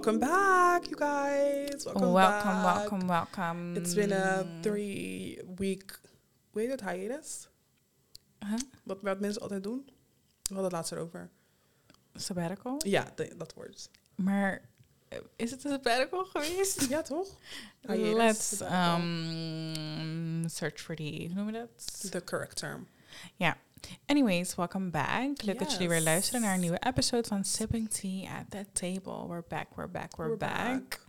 Welcome back, you guys. Welcome, welcome, back. welcome, welcome. It's been a three week, hoe heet het, hiatus? Huh? Wat, wat mensen altijd doen. We hadden het laatst erover. Sabbatical. Ja, de- dat woord. Maar eh, is het een sabbatical geweest? Ja, toch? Hiatus, Let's sabbatical. um, search for the, hoe noem je dat? The correct term. Anyways, welcome back. Leuk dat jullie weer Yes. luisteren naar een nieuwe episode van Sipping Tea at the Table. We're back, we're back, we're, back.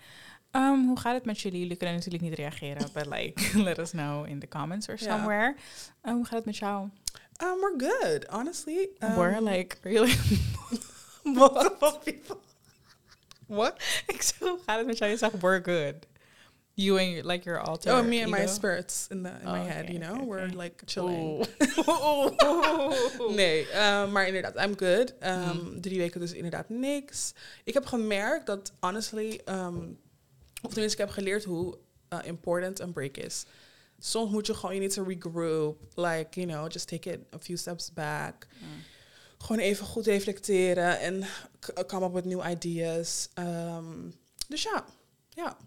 Um, hoe gaat het met jullie? Jullie kunnen natuurlijk niet reageren, but like, let us know in the comments or somewhere. Um, hoe gaat het met jou? Um, we're good, honestly. Um, we're like, really? multiple people. What? Ik zo, hoe gaat het met jou? Je zegt, we're good. You and your, like your alter Oh, me and my spirits in, the, in my Oh, head, okay, you know? okay, We're okay. like chilling. Nee, um, maar inderdaad, I'm good. Um, Mm. Drie weken dus inderdaad niks. Ik heb gemerkt dat, honestly, um, of tenminste, ik heb geleerd hoe uh, important een break is. Soms moet je gewoon, you need to regroup. Like, you know, just take it a few steps back. Mm. Gewoon even goed reflecteren en k- come up with new ideas. Um, dus ja, ja.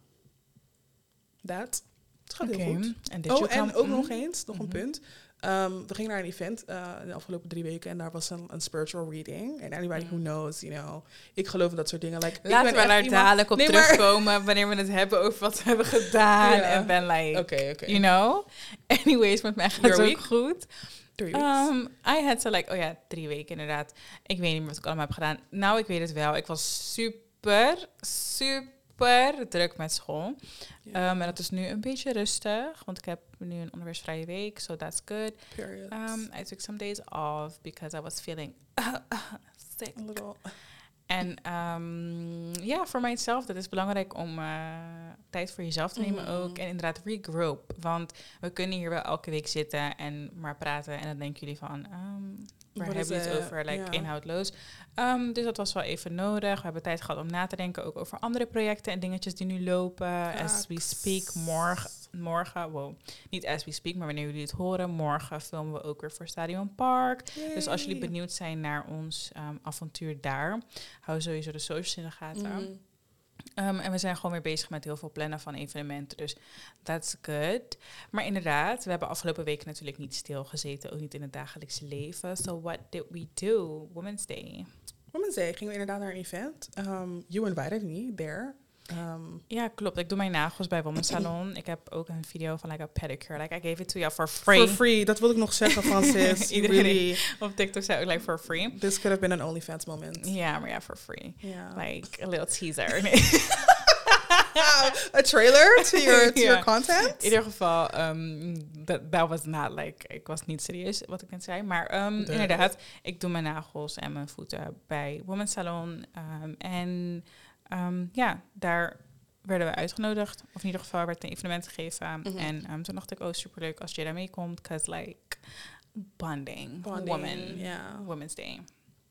Dat. Het gaat heel goed. en Oh, en ook mm. nog eens, nog een Mhm. punt. Ehm, we gingen naar een event in de afgelopen drie weken en daar was een, een spiritual reading. En anybody who Mm. knows, you know, ik geloof in dat soort dingen. Like, ik Laten ben we daar iemand- dadelijk op Nee, terugkomen wanneer we het hebben over wat we hebben gedaan. Ja. En ben like, you know. Anyways, met mij gaat Your het ook goed. Um, I had to like, oh ja, drie weken inderdaad. Ik weet niet meer wat ik allemaal heb gedaan. Nou, ik weet het wel. Ik was super, super druk met school. Ja, Um, en dat is nu een beetje rustig, want ik heb nu een onderwijsvrije week, so that's good. period. Um, I took some days off because I was feeling sick. a little. En ehm, ja, voor mijzelf, dat is belangrijk om eh, tijd voor jezelf te nemen Mhm. ook. En inderdaad regroup. Want we kunnen hier wel elke week zitten en maar praten. En dan denken jullie van, ehm waar hebben we het over? Like, Ja. inhoudloos. Ehm, dus dat was wel even nodig. We hebben tijd gehad om na te denken ook over andere projecten en dingetjes die nu lopen. As we speak, morgen, morgen, wow, niet as we speak, maar wanneer jullie het horen, morgen filmen we ook weer voor Stadion Park. Dus als jullie benieuwd zijn naar ons ehm, avontuur daar, hou sowieso de socials in de gaten. Mhm. Um, en we zijn gewoon weer bezig met heel veel plannen van evenementen. Dus that's good. Maar inderdaad, we hebben afgelopen week natuurlijk niet stilgezeten. Ook niet in het dagelijkse leven. So what did we do? Women's Day. Women's Day gingen we inderdaad naar een event. Um, you invited me there. Um, Ja, klopt. Ik doe mijn nagels bij Women's Salon. Ik heb ook een video van like a pedicure. Like I gave it to you for free. For free, dat wil ik nog zeggen. You Iedereen- really, Op TikTok zei ook like for free. this could have been an OnlyFans moment. Ja, maar ja, for free. Like a little teaser. A trailer to your, to your content? In ieder geval, ehm, dat that was not like, ik was niet serieus wat ik net zei. Maar ehm, De- inderdaad, ik doe mijn nagels en mijn voeten bij Women's Salon. ehm, en ehm, ja, daar werden we uitgenodigd. Of in ieder geval werd een evenement gegeven. Mhm. En ehm, toen dacht ik, oh superleuk als Jada meekomt. Cause like, bonding, Bonding, woman, ja. Women's Day.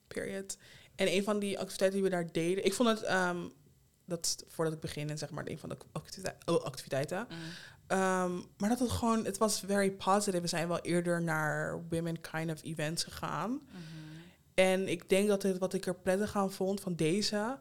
Period. En een van die activiteiten die we daar deden, ik vond het, ehm, dat voordat ik begin, en zeg maar een van de activite- oh, activiteiten. Ehm, maar dat het gewoon, het was very positive. We zijn wel eerder naar women kind of events gegaan. Mhm. En ik denk dat het, wat ik er prettig aan vond van deze,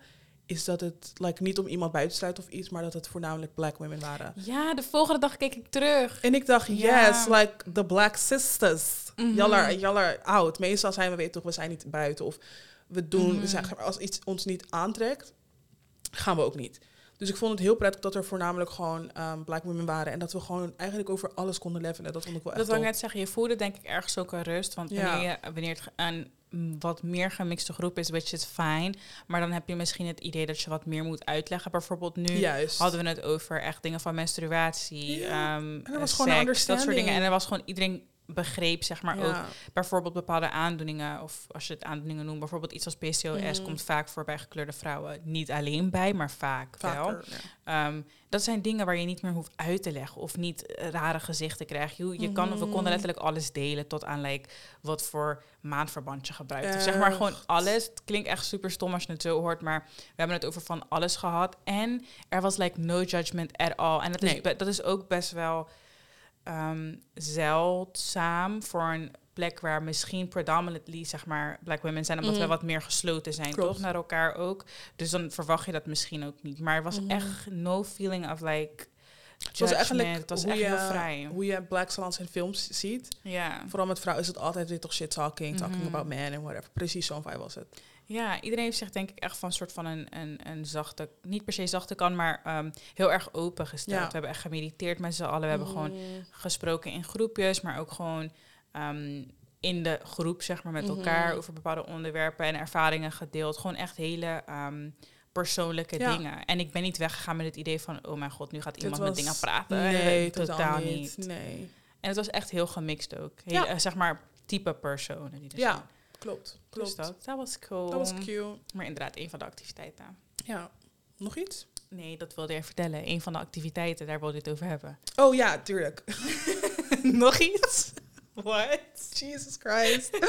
is dat het, like, niet om iemand buiten te sluiten of iets, maar dat het voornamelijk black women waren. Ja, de volgende dag keek ik terug. En ik dacht, Ja. yes, like the black sisters. Mhm. Jaller, jaller oud. Meestal zijn we, weet toch, we zijn niet buiten of we doen, Mhm. zeg maar, als iets ons niet aantrekt, gaan we ook niet. Dus ik vond het heel prettig dat er voornamelijk gewoon um, black women waren en dat we gewoon eigenlijk over alles konden levelen. Dat vond ik wel echt Dat wil ik net zeggen. Je voelde denk ik ergens ook een rust. Want Ja. wanneer, je, wanneer het een wat meer gemixte groep is, which is fine. Maar dan heb je misschien het idee dat je wat meer moet uitleggen. Bijvoorbeeld nu Juist. hadden we het over echt dingen van menstruatie, Ja. ehm, En er was gewoon dat soort dingen. En er was gewoon iedereen begreep, zeg maar, ook bijvoorbeeld bepaalde aandoeningen, of als je het aandoeningen noemt, bijvoorbeeld iets als PCOS Mhm. komt vaak voor bij gekleurde vrouwen. Niet alleen bij, maar vaak wel. Ja. Ehm, dat zijn dingen waar je niet meer hoeft uit te leggen of niet rare gezichten krijgt. Je, je kan, we Mhm. konden letterlijk alles delen tot aan like, wat voor maandverband je gebruikt. Of zeg maar gewoon alles. Het klinkt echt super stom als je het zo hoort, maar we hebben het over van alles gehad. En er was like no judgment at all. En dat, is, Nee. dat is ook best wel ehm, zeldzaam voor een plek waar misschien predominantly, zeg maar, black women zijn, omdat Mhm. we wat meer gesloten zijn, Klopt. toch? Naar elkaar ook. Dus dan verwacht je dat misschien ook niet. Maar er was Mhm. echt no feeling of like Het was eigenlijk Het was hoe echt je, heel vrij. Hoe je black salons in films ziet. Ja. Vooral met vrouwen is het altijd weer toch shit talking, talking Mhm. about men en whatever. Precies zo'n vibe was het. Ja, iedereen heeft zich denk ik echt van een soort van een, een, een zachte, niet per se zachte kan, maar ehm, heel erg open gesteld. Ja. We hebben echt gemediteerd met z'n allen. We hebben gewoon Mm. gesproken in groepjes, maar ook gewoon ehm, in de groep, zeg maar, met Mhm. elkaar over bepaalde onderwerpen en ervaringen gedeeld. Gewoon echt hele ehm, persoonlijke Ja. dingen. En ik ben niet weggegaan met het idee van, oh mijn god, nu gaat iemand met dingen praten. Nee, Eh, totaal, niet. niet. Nee. En het was echt heel gemixt ook. Ja. eh, zeg maar, type personen die er Ja, zijn. Klopt. Dus Klopt. dat, dat was cool. Dat was cute. Maar inderdaad, een van de activiteiten. Ja. Nog iets? Nee, dat wilde je vertellen. Een van de activiteiten, daar wilde je het over hebben. Oh ja, tuurlijk. Nog iets? What? Jesus Christ.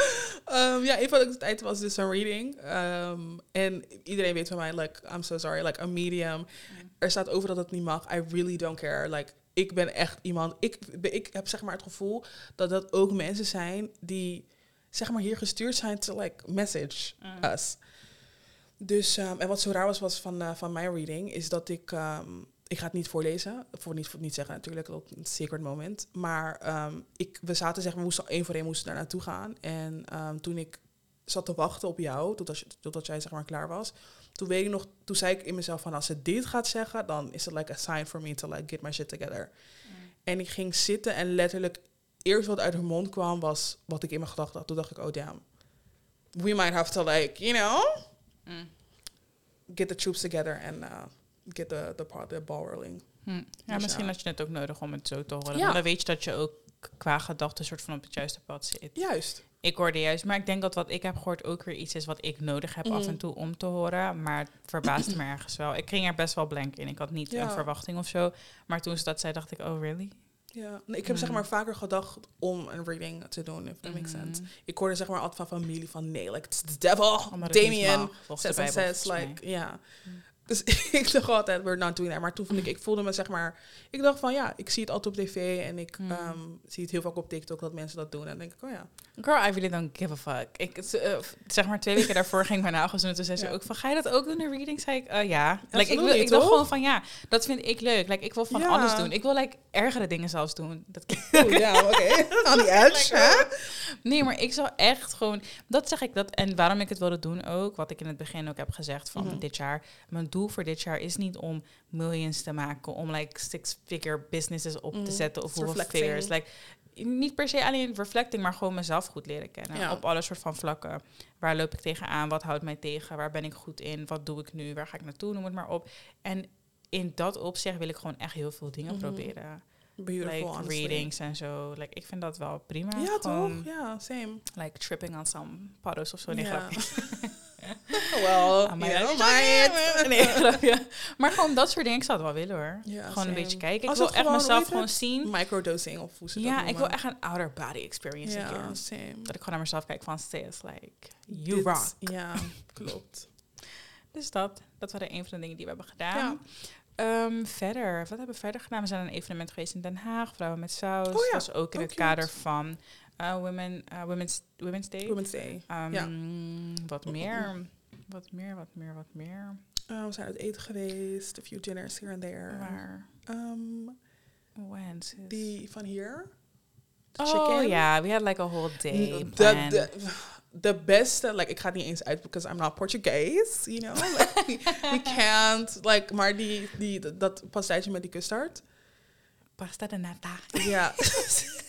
Ehm, ja, een van de activiteiten was dus een reading. Ehm, en iedereen weet van mij, like, I'm so sorry, like, a medium. Er staat over dat het niet mag. I really don't care. Like, ik ben echt iemand... Ik, ik heb zeg maar het gevoel dat dat ook mensen zijn die, zeg maar, hier gestuurd zijn to, like, message Mm. us. Dus, ehm, en wat zo raar was, was van, eh, van mijn reading, is dat ik... ehm, ik ga het niet voorlezen, voor niet, voor niet zeggen natuurlijk, is een secret moment. Maar ehm, ik, we zaten, zeg maar, we moesten één voor één moesten daar naartoe gaan. En toen ik zat te wachten op jou, totdat, je- totdat jij zeg maar klaar was, toen weet ik nog, toen zei ik in mezelf van, als ze dit gaat zeggen, dan is het like a sign for me to like get my shit together. En ik ging zitten en letterlijk, eerst wat uit haar mond kwam, was wat ik in mijn gedachten had. Toen dacht ik, oh damn, we might have to like, you know, Mm. get the troops together and uh, get the, the, the ball rolling. Hm. Ja, Dus misschien ja. had je het ook nodig om het zo te horen. Ja. Want dan weet je dat je ook qua gedachten soort van op het juiste pad zit. Juist. Ik hoorde juist, maar ik denk dat wat ik heb gehoord ook weer iets is wat ik nodig heb af Mhm. en toe om te horen. Maar het verbaasde me ergens wel. Ik ging er best wel blank in. Ik had niet Ja. een verwachting of zo. Maar toen ze dat zei, dacht ik, oh really? Ja, nee, ik heb zeg Mm. maar vaker gedacht om een reading te doen, if that makes sense. Mhm. Ik hoorde zeg maar altijd van familie van nee, like it's the devil, Damien, mag, volgens de says and Bijbel, says, volgens like, ja. Dus ik dacht altijd, we're not doing that. Maar toen vond ik, ik voelde me zeg maar, ik dacht van ja, ik zie het altijd op tv en ik Mm. ehm, zie het heel vaak op TikTok dat mensen dat doen. En dan denk ik, oh ja. Girl, I really don't give a fuck. Ik, eh, zeg maar twee weken daarvoor ging mijn nagels doen. En toen zei ze Ja. ook van, ga je dat ook doen, een reading? Zei ik, eh, ja. Like, ik, wil, ik dacht gewoon van, ja, dat vind ik leuk. Like, ik wil van Ja. alles doen. Ik wil like, ergere dingen zelfs doen. Dat Oh ja, oké. On the edge, hè? Nee, maar ik zou echt gewoon... Dat zeg ik, dat, en waarom ik het wilde doen ook, wat ik in het begin ook heb gezegd van Mhm. dit jaar. Mijn doel voor dit jaar is niet om millions te maken, om like six-figure businesses op te zetten of hoeveel figures. Like, niet per se alleen reflecting, maar gewoon mezelf goed leren kennen. Ja. Op alle soort van vlakken. Waar loop ik tegenaan? Wat houdt mij tegen? Waar ben ik goed in? Wat doe ik nu? Waar ga ik naartoe? Noem het maar op. En in dat opzicht wil ik gewoon echt heel veel dingen Mhm. proberen. Beautiful, like honestly. readings en zo. Like, ik vind dat wel prima. Ja, Gewoon, toch? Ja, same. Like tripping on some paddo's of zo. Nee. Well, maar maar Nee, grapje. Maar gewoon dat soort dingen, ik zou het wel willen hoor. Ja, gewoon same. een beetje kijken. Ik Als wil echt gewoon, mezelf gewoon zien. Microdosing of hoe ze dat Ja, ik wil echt een outer body experience Ja, same. Dat ik gewoon naar mezelf kijk van, sis, like, you Dit- rock. Ja, klopt. Dus dat, dat waren een van de dingen die we hebben gedaan. Ja. Ehm, verder, wat hebben we verder gedaan? We zijn aan een evenement geweest in Den Haag, Vrouwen met Saus. Oh ja, Dat was ook in oh, het kader van eh, women, eh, Women's, Women's Day. Women's Day. Ehm, ja. Wat meer? Wat meer, wat meer, wat meer? Uh, we zijn uit eten geweest. A few dinners here and there. Waar? Um, When? die van hier. Oh chicken. ja, we had like a whole day de, de beste, like, ik ga het niet eens uit, because I'm not Portuguese, you know. Like, we, we can't, like, maar die, die, dat pastijtje met die custard. Pasta de nata. Ja.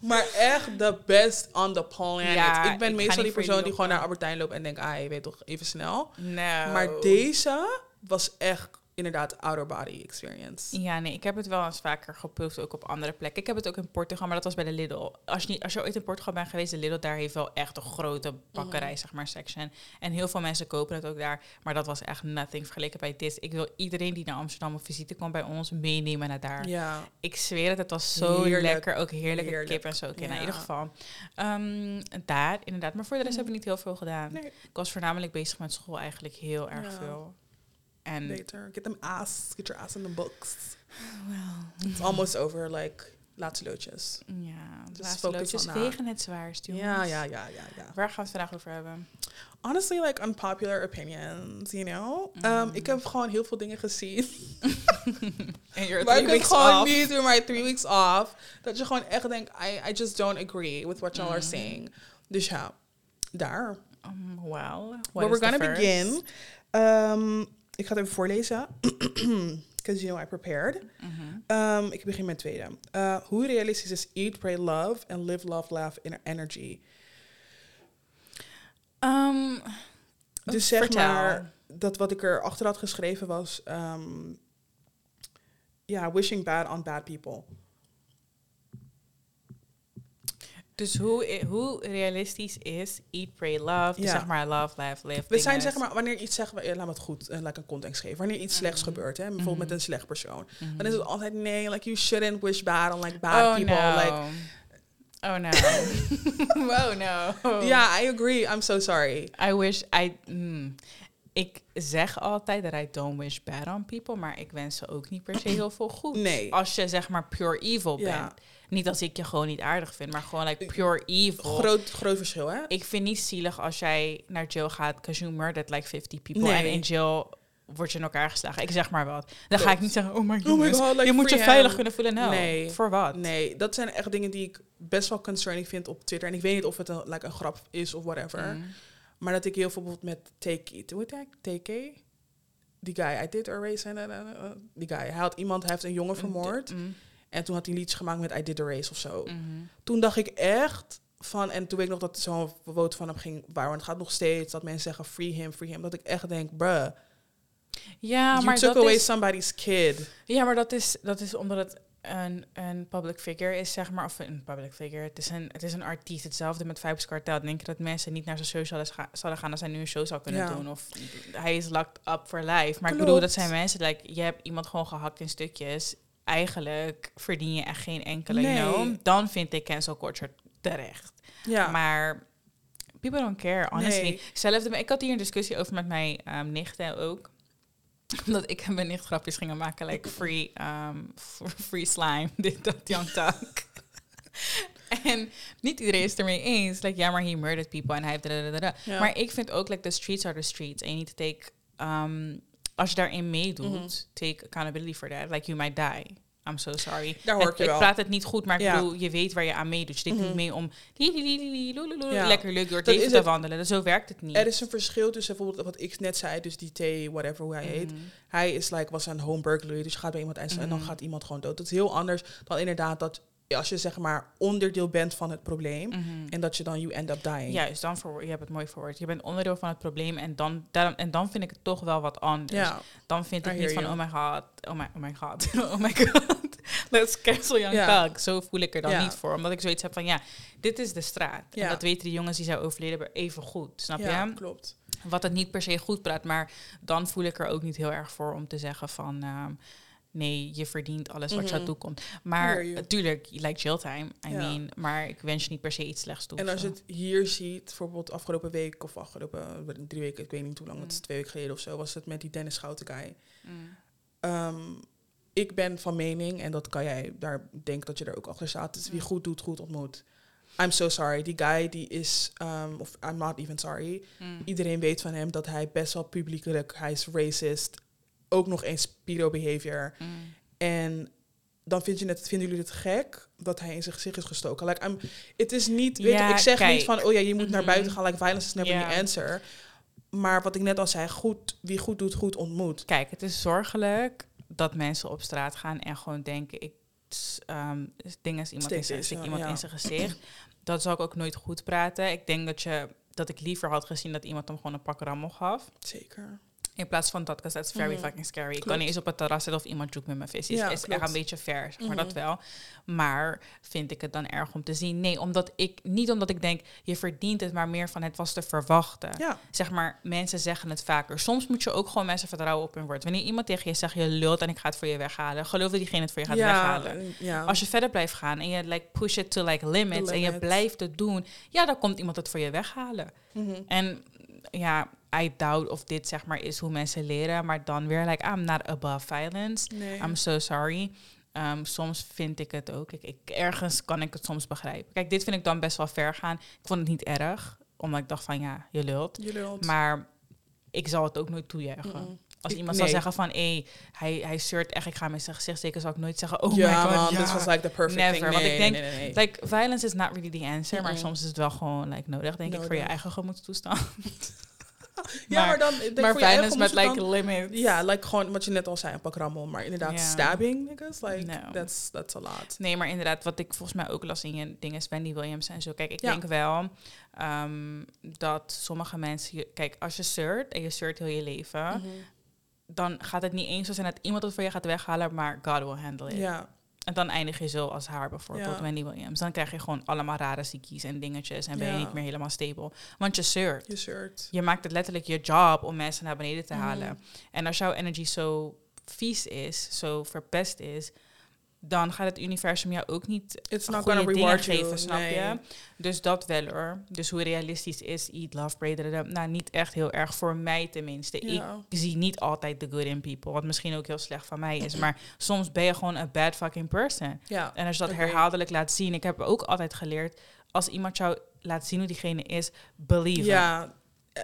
maar echt the best on the planet. Ja, ik ben meestal die persoon die gewoon naar. Albertijn loopt en denkt, ah, je weet toch, even snel. No. Maar deze was echt inderdaad outer body experience. Ja, nee, ik heb het wel eens vaker geproefd, ook op andere plekken. Ik heb het ook in Portugal, maar dat was bij de Lidl. Als je, niet, als je ooit in Portugal bent geweest, de Lidl daar heeft wel echt een grote bakkerij, zeg maar, section. En heel veel mensen kopen het ook daar, maar dat was echt nothing vergeleken bij dit. Ik wil iedereen die naar Amsterdam op visite komt bij ons meenemen naar daar. Ja. Ik zweer het, het was zo Heerlijk. lekker. Ook heerlijke Heerlijk. kip en zo. Nou, in Ja. ieder geval. Ehm, daar, inderdaad. Maar voor de rest Mhm. hebben we niet heel veel gedaan. Nee, Ik was voornamelijk bezig met school eigenlijk heel erg Ja. veel. En beter. Get them ass. Get your ass in the books. well, It's almost over, like, laatste loodjes. ja, Just Laatste loodjes that. wegen het zwaarst, jongens. Ja, ja, ja, ja, ja. Waar gaan we het vandaag over hebben? Honestly, like unpopular opinions, you know? Um, ik heb gewoon heel veel dingen gezien. En you're Maar ik heb gewoon door my three weeks off. Dat je gewoon echt denkt, I, I just don't agree with what y'all are saying. Dus ja, daar. Um, well, But we're gonna begin. Um, ik ga het even voorlezen. Because you know I prepared. Mhm. Um, ik begin met tweede. Uh, hoe realistisch is eat, pray, love and live, love, laugh in energy? Um, Dus zeg vertel. maar, dat wat ik er achter had geschreven was... um, ja, wishing bad on bad people. Dus hoe, hoe realistisch is Eat, Pray, Love? Dus Ja. zeg maar love, laugh, live. We zijn zeg maar, wanneer iets zeggen, we, laat me het goed, uh, like een context geven. Wanneer iets slechts Mhm. gebeurt, hè, bijvoorbeeld met Mhm. een slecht persoon. Mhm. Dan is het altijd, nee, like you shouldn't wish bad on like bad oh, people. No. Like, oh no. oh no. yeah, I agree. I'm so sorry. I wish I. mm, ik zeg altijd dat I don't wish bad on people, maar ik wens ze ook niet per se heel veel goed. Nee. Als je zeg maar pure evil Ja. bent. Niet als ik je gewoon niet aardig vind, maar gewoon like pure evil. Groot, groot verschil, hè? ik vind niet zielig als jij naar jail gaat because you murdered like 50 people. Nee. En in jail word je in elkaar geslagen. Ik zeg maar wat. Dan ga ik niet zeggen, oh my Oh my. God, like je moet je veilig kunnen voelen. Nou, Nee. voor wat? Nee, dat zijn echt dingen die ik best wel concerning vind op Twitter. En ik weet niet of het een, like, een grap is of whatever. Mm. Maar dat ik heel veel bijvoorbeeld met TK... Hoe heet? TK? Die guy. I did erase. Die guy. Hij had iemand, hij heeft een jongen vermoord. Mm. En toen had hij liedjes gemaakt met I did erase of zo. Mhm. Toen dacht ik echt van... En toen weet ik nog dat zo'n vote van hem ging... Waar, want het gaat nog steeds dat mensen zeggen free him, free him. Dat ik echt denk, bruh. Ja, you maar took dat away is, somebody's kid. ja, maar dat is, dat is omdat het een, een public figure is, zeg maar. Of een public figure. Het is een, het is een artiest. Hetzelfde met Vibes Cartel. Denk je dat mensen niet naar zijn show zouden, zouden gaan als hij nu een show zou kunnen Ja. doen? Of hij is locked up for life. Maar ik bedoel, dat zijn mensen, like, je hebt iemand gewoon gehakt in stukjes. Eigenlijk verdien je echt geen enkele, Nee. Dan vind ik cancel culture terecht. Ja. Maar people don't care, honestly. Nee. Zelfde, ik had hier een discussie over met mijn ehm, nichten ook. Omdat ik en mijn nicht grapjes gingen maken, like free, um, free slime, dit, dat, young talk. en niet iedereen is het ermee eens. Like, ja, maar he murdered people en hij heeft... Ja. Maar ik vind ook, like, the streets are the streets. En je niet take... Um, als je daarin meedoet, Mhm. take accountability for that. Like, you might die. I'm so sorry. Daar hoor ik je ik wel. praat het niet goed, maar ik Ja. bedoel, je weet waar je aan meedoet. Je denkt Mhm. niet mee om Ja. lekker leuk door het leven te wandelen. Dus zo werkt het niet. Er is een verschil tussen bijvoorbeeld wat ik net zei, dus die T, whatever hoe hij heet. Mhm. Hij is like, was een home burglary, dus je gaat bij iemand eisen en dan Mhm. gaat iemand gewoon dood. Dat is heel anders dan inderdaad dat als je zeg maar onderdeel bent van het probleem Mhm. en dat je dan you end up dying. Juist, dan verwoord, je hebt het mooi verwoord. Je bent onderdeel van het probleem en dan, daarom- en dan vind ik het toch wel wat anders. Ja. Dan vind I ik niet van, you. oh my god, oh my, oh my god, oh my god, let's cancel Young Ja. Thug. Zo voel ik er dan Ja. niet voor. Omdat ik zoiets heb van, ja, dit is de straat. En Ja. dat weten die jongens die zijn overleden hebben even goed, snap ja, je? klopt. Wat het niet per se goed praat, maar dan voel ik er ook niet heel erg voor om te zeggen van... ehm, nee, je verdient alles wat je aan toekomt. Maar natuurlijk, lijkt jail time. I Ja. mean, maar ik wens je niet per se iets slechts toe. En als je het hier ziet, bijvoorbeeld afgelopen week of afgelopen eh, drie weken, ik weet niet hoe lang, het is Mm. twee weken geleden of zo, was het met die Dennis Schouten guy. Mm. Ehm, ik ben van mening, en dat kan jij, daar denk dat je er ook achter staat, dus wie Mm. goed doet, goed ontmoet. I'm so sorry. Die guy die is, um, of I'm not even sorry. Mm. Iedereen weet van hem dat hij best wel publiekelijk, hij is racist. Ook nog eens pedo behavior. Mm. En dan vind je het, vinden jullie het gek dat hij in zijn gezicht is gestoken. Like, I'm, het is niet, weet Ja, ik zeg kijk. niet van, oh ja, je moet naar buiten gaan. Like, violence is never the answer. Maar wat ik net al zei, goed, wie goed doet, goed ontmoet. Kijk, het is zorgelijk dat mensen op straat gaan en gewoon denken... Ik, s- ehm, ding is iemand, in steek iemand ja. in zijn gezicht. Dat zou ik ook nooit goed praten. Ik denk dat, je, dat ik liever had gezien dat iemand hem gewoon een pak rammel gaf. Zeker. In plaats van dat, because that's very Mhm. fucking scary. Ik kan niet eens op het terras zitten of iemand joekt met mijn visjes. Ja, is klopt. echt een beetje zeg maar Mhm. dat wel. Maar vind ik het dan erg om te zien? Nee, omdat ik, niet omdat ik denk, je verdient het, maar meer van het was te verwachten. Ja, Zeg maar, mensen zeggen het vaker. Soms moet je ook gewoon mensen vertrouwen op hun woord. Wanneer iemand tegen je zegt, je lult en ik ga het voor je weghalen. Geloof dat diegene het voor je gaat ja, weghalen. ja. Als je verder blijft gaan en je like, push it to like limits, en je blijft het doen, ja, dan komt iemand het voor je weghalen. Mhm. En ja, I doubt of dit zeg maar is hoe mensen leren, maar dan weer like I'm not above violence. Nee. I'm so sorry. Ehm, soms vind ik het ook. Ik, ik, ergens kan ik het soms begrijpen. Kijk, dit vind ik dan best wel ver gaan. Ik vond het niet erg, omdat ik dacht van ja, je lult. Je lult. Maar ik zal het ook nooit toejuichen. Als iemand nee. zou zeggen van, hé, hij, hij shirt echt, ik ga met zijn gezicht steken, zou ik nooit zeggen, oh ja, my god, man, ja. this was like the perfect Never, thing. want Nee, ik denk, nee. Like, violence is not really the answer, maar soms is het wel gewoon like, nodig, denk ik, voor je eigen gemoedstoestand. ja, maar dan maar voor je eigen violence met like gemoedstoestand- limits. Ja, like gewoon wat je net al zei, een pak rammel. Maar inderdaad, stabbing, niggas, like, No. that's, that's a lot. Nee, maar inderdaad, wat ik volgens mij ook las in je dingen Wendy Williams en zo. Kijk, ik Ja. denk wel ehm, dat sommige mensen... Kijk, als je shirt en je shirt heel je leven... Mhm. dan gaat het niet eens zo zijn dat iemand het voor je gaat weghalen... maar God will handle it. Ja, En dan eindig je zo als haar bijvoorbeeld, Ja. Wendy Williams. Dan krijg je gewoon allemaal rare ziekies en dingetjes... en ben je niet meer helemaal stable. Want je shirt... je shirt. Je maakt het letterlijk je job om mensen naar beneden te Mhm. halen. En als jouw energy zo vies is, zo verpest is, dan gaat het universum jou ook niet It's not goede dingen reward geven, you. snap nee. je? Dus dat wel hoor. Dus hoe realistisch is Eat, Love, Pray, nou niet echt heel erg voor mij tenminste. Ja. Ik zie niet altijd the good in people, wat misschien ook heel slecht van mij is. Maar soms ben je gewoon een bad fucking person. Ja, En als je dat herhaaldelijk laat zien, ik heb ook altijd geleerd, als iemand jou laat zien hoe diegene is, believe ja.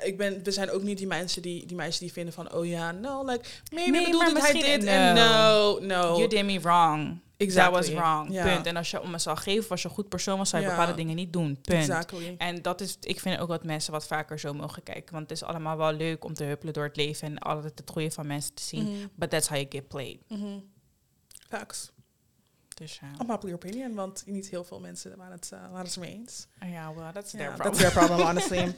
Ik ben, we zijn ook niet die mensen die, die meisjes die vinden van, oh ja, no, like, maybe Nee, het hij dit en no, no. You did me wrong. Exactly. That was wrong. Punt. En als je om me zou geven, was je een goed persoon, was zou je bepaalde dingen niet doen. Punt. Exactly. En dat is, ik vind ook dat mensen wat vaker zo mogen kijken. Want het is allemaal wel leuk om te huppelen door het leven en altijd het goede van mensen te zien. Mhm. But that's how you get played. Mhm. Facts. Dus ja. Opinion, want niet heel veel mensen waren het, uh, waren het mee eens. Ja, well, that's their that's problem. their problem, honestly.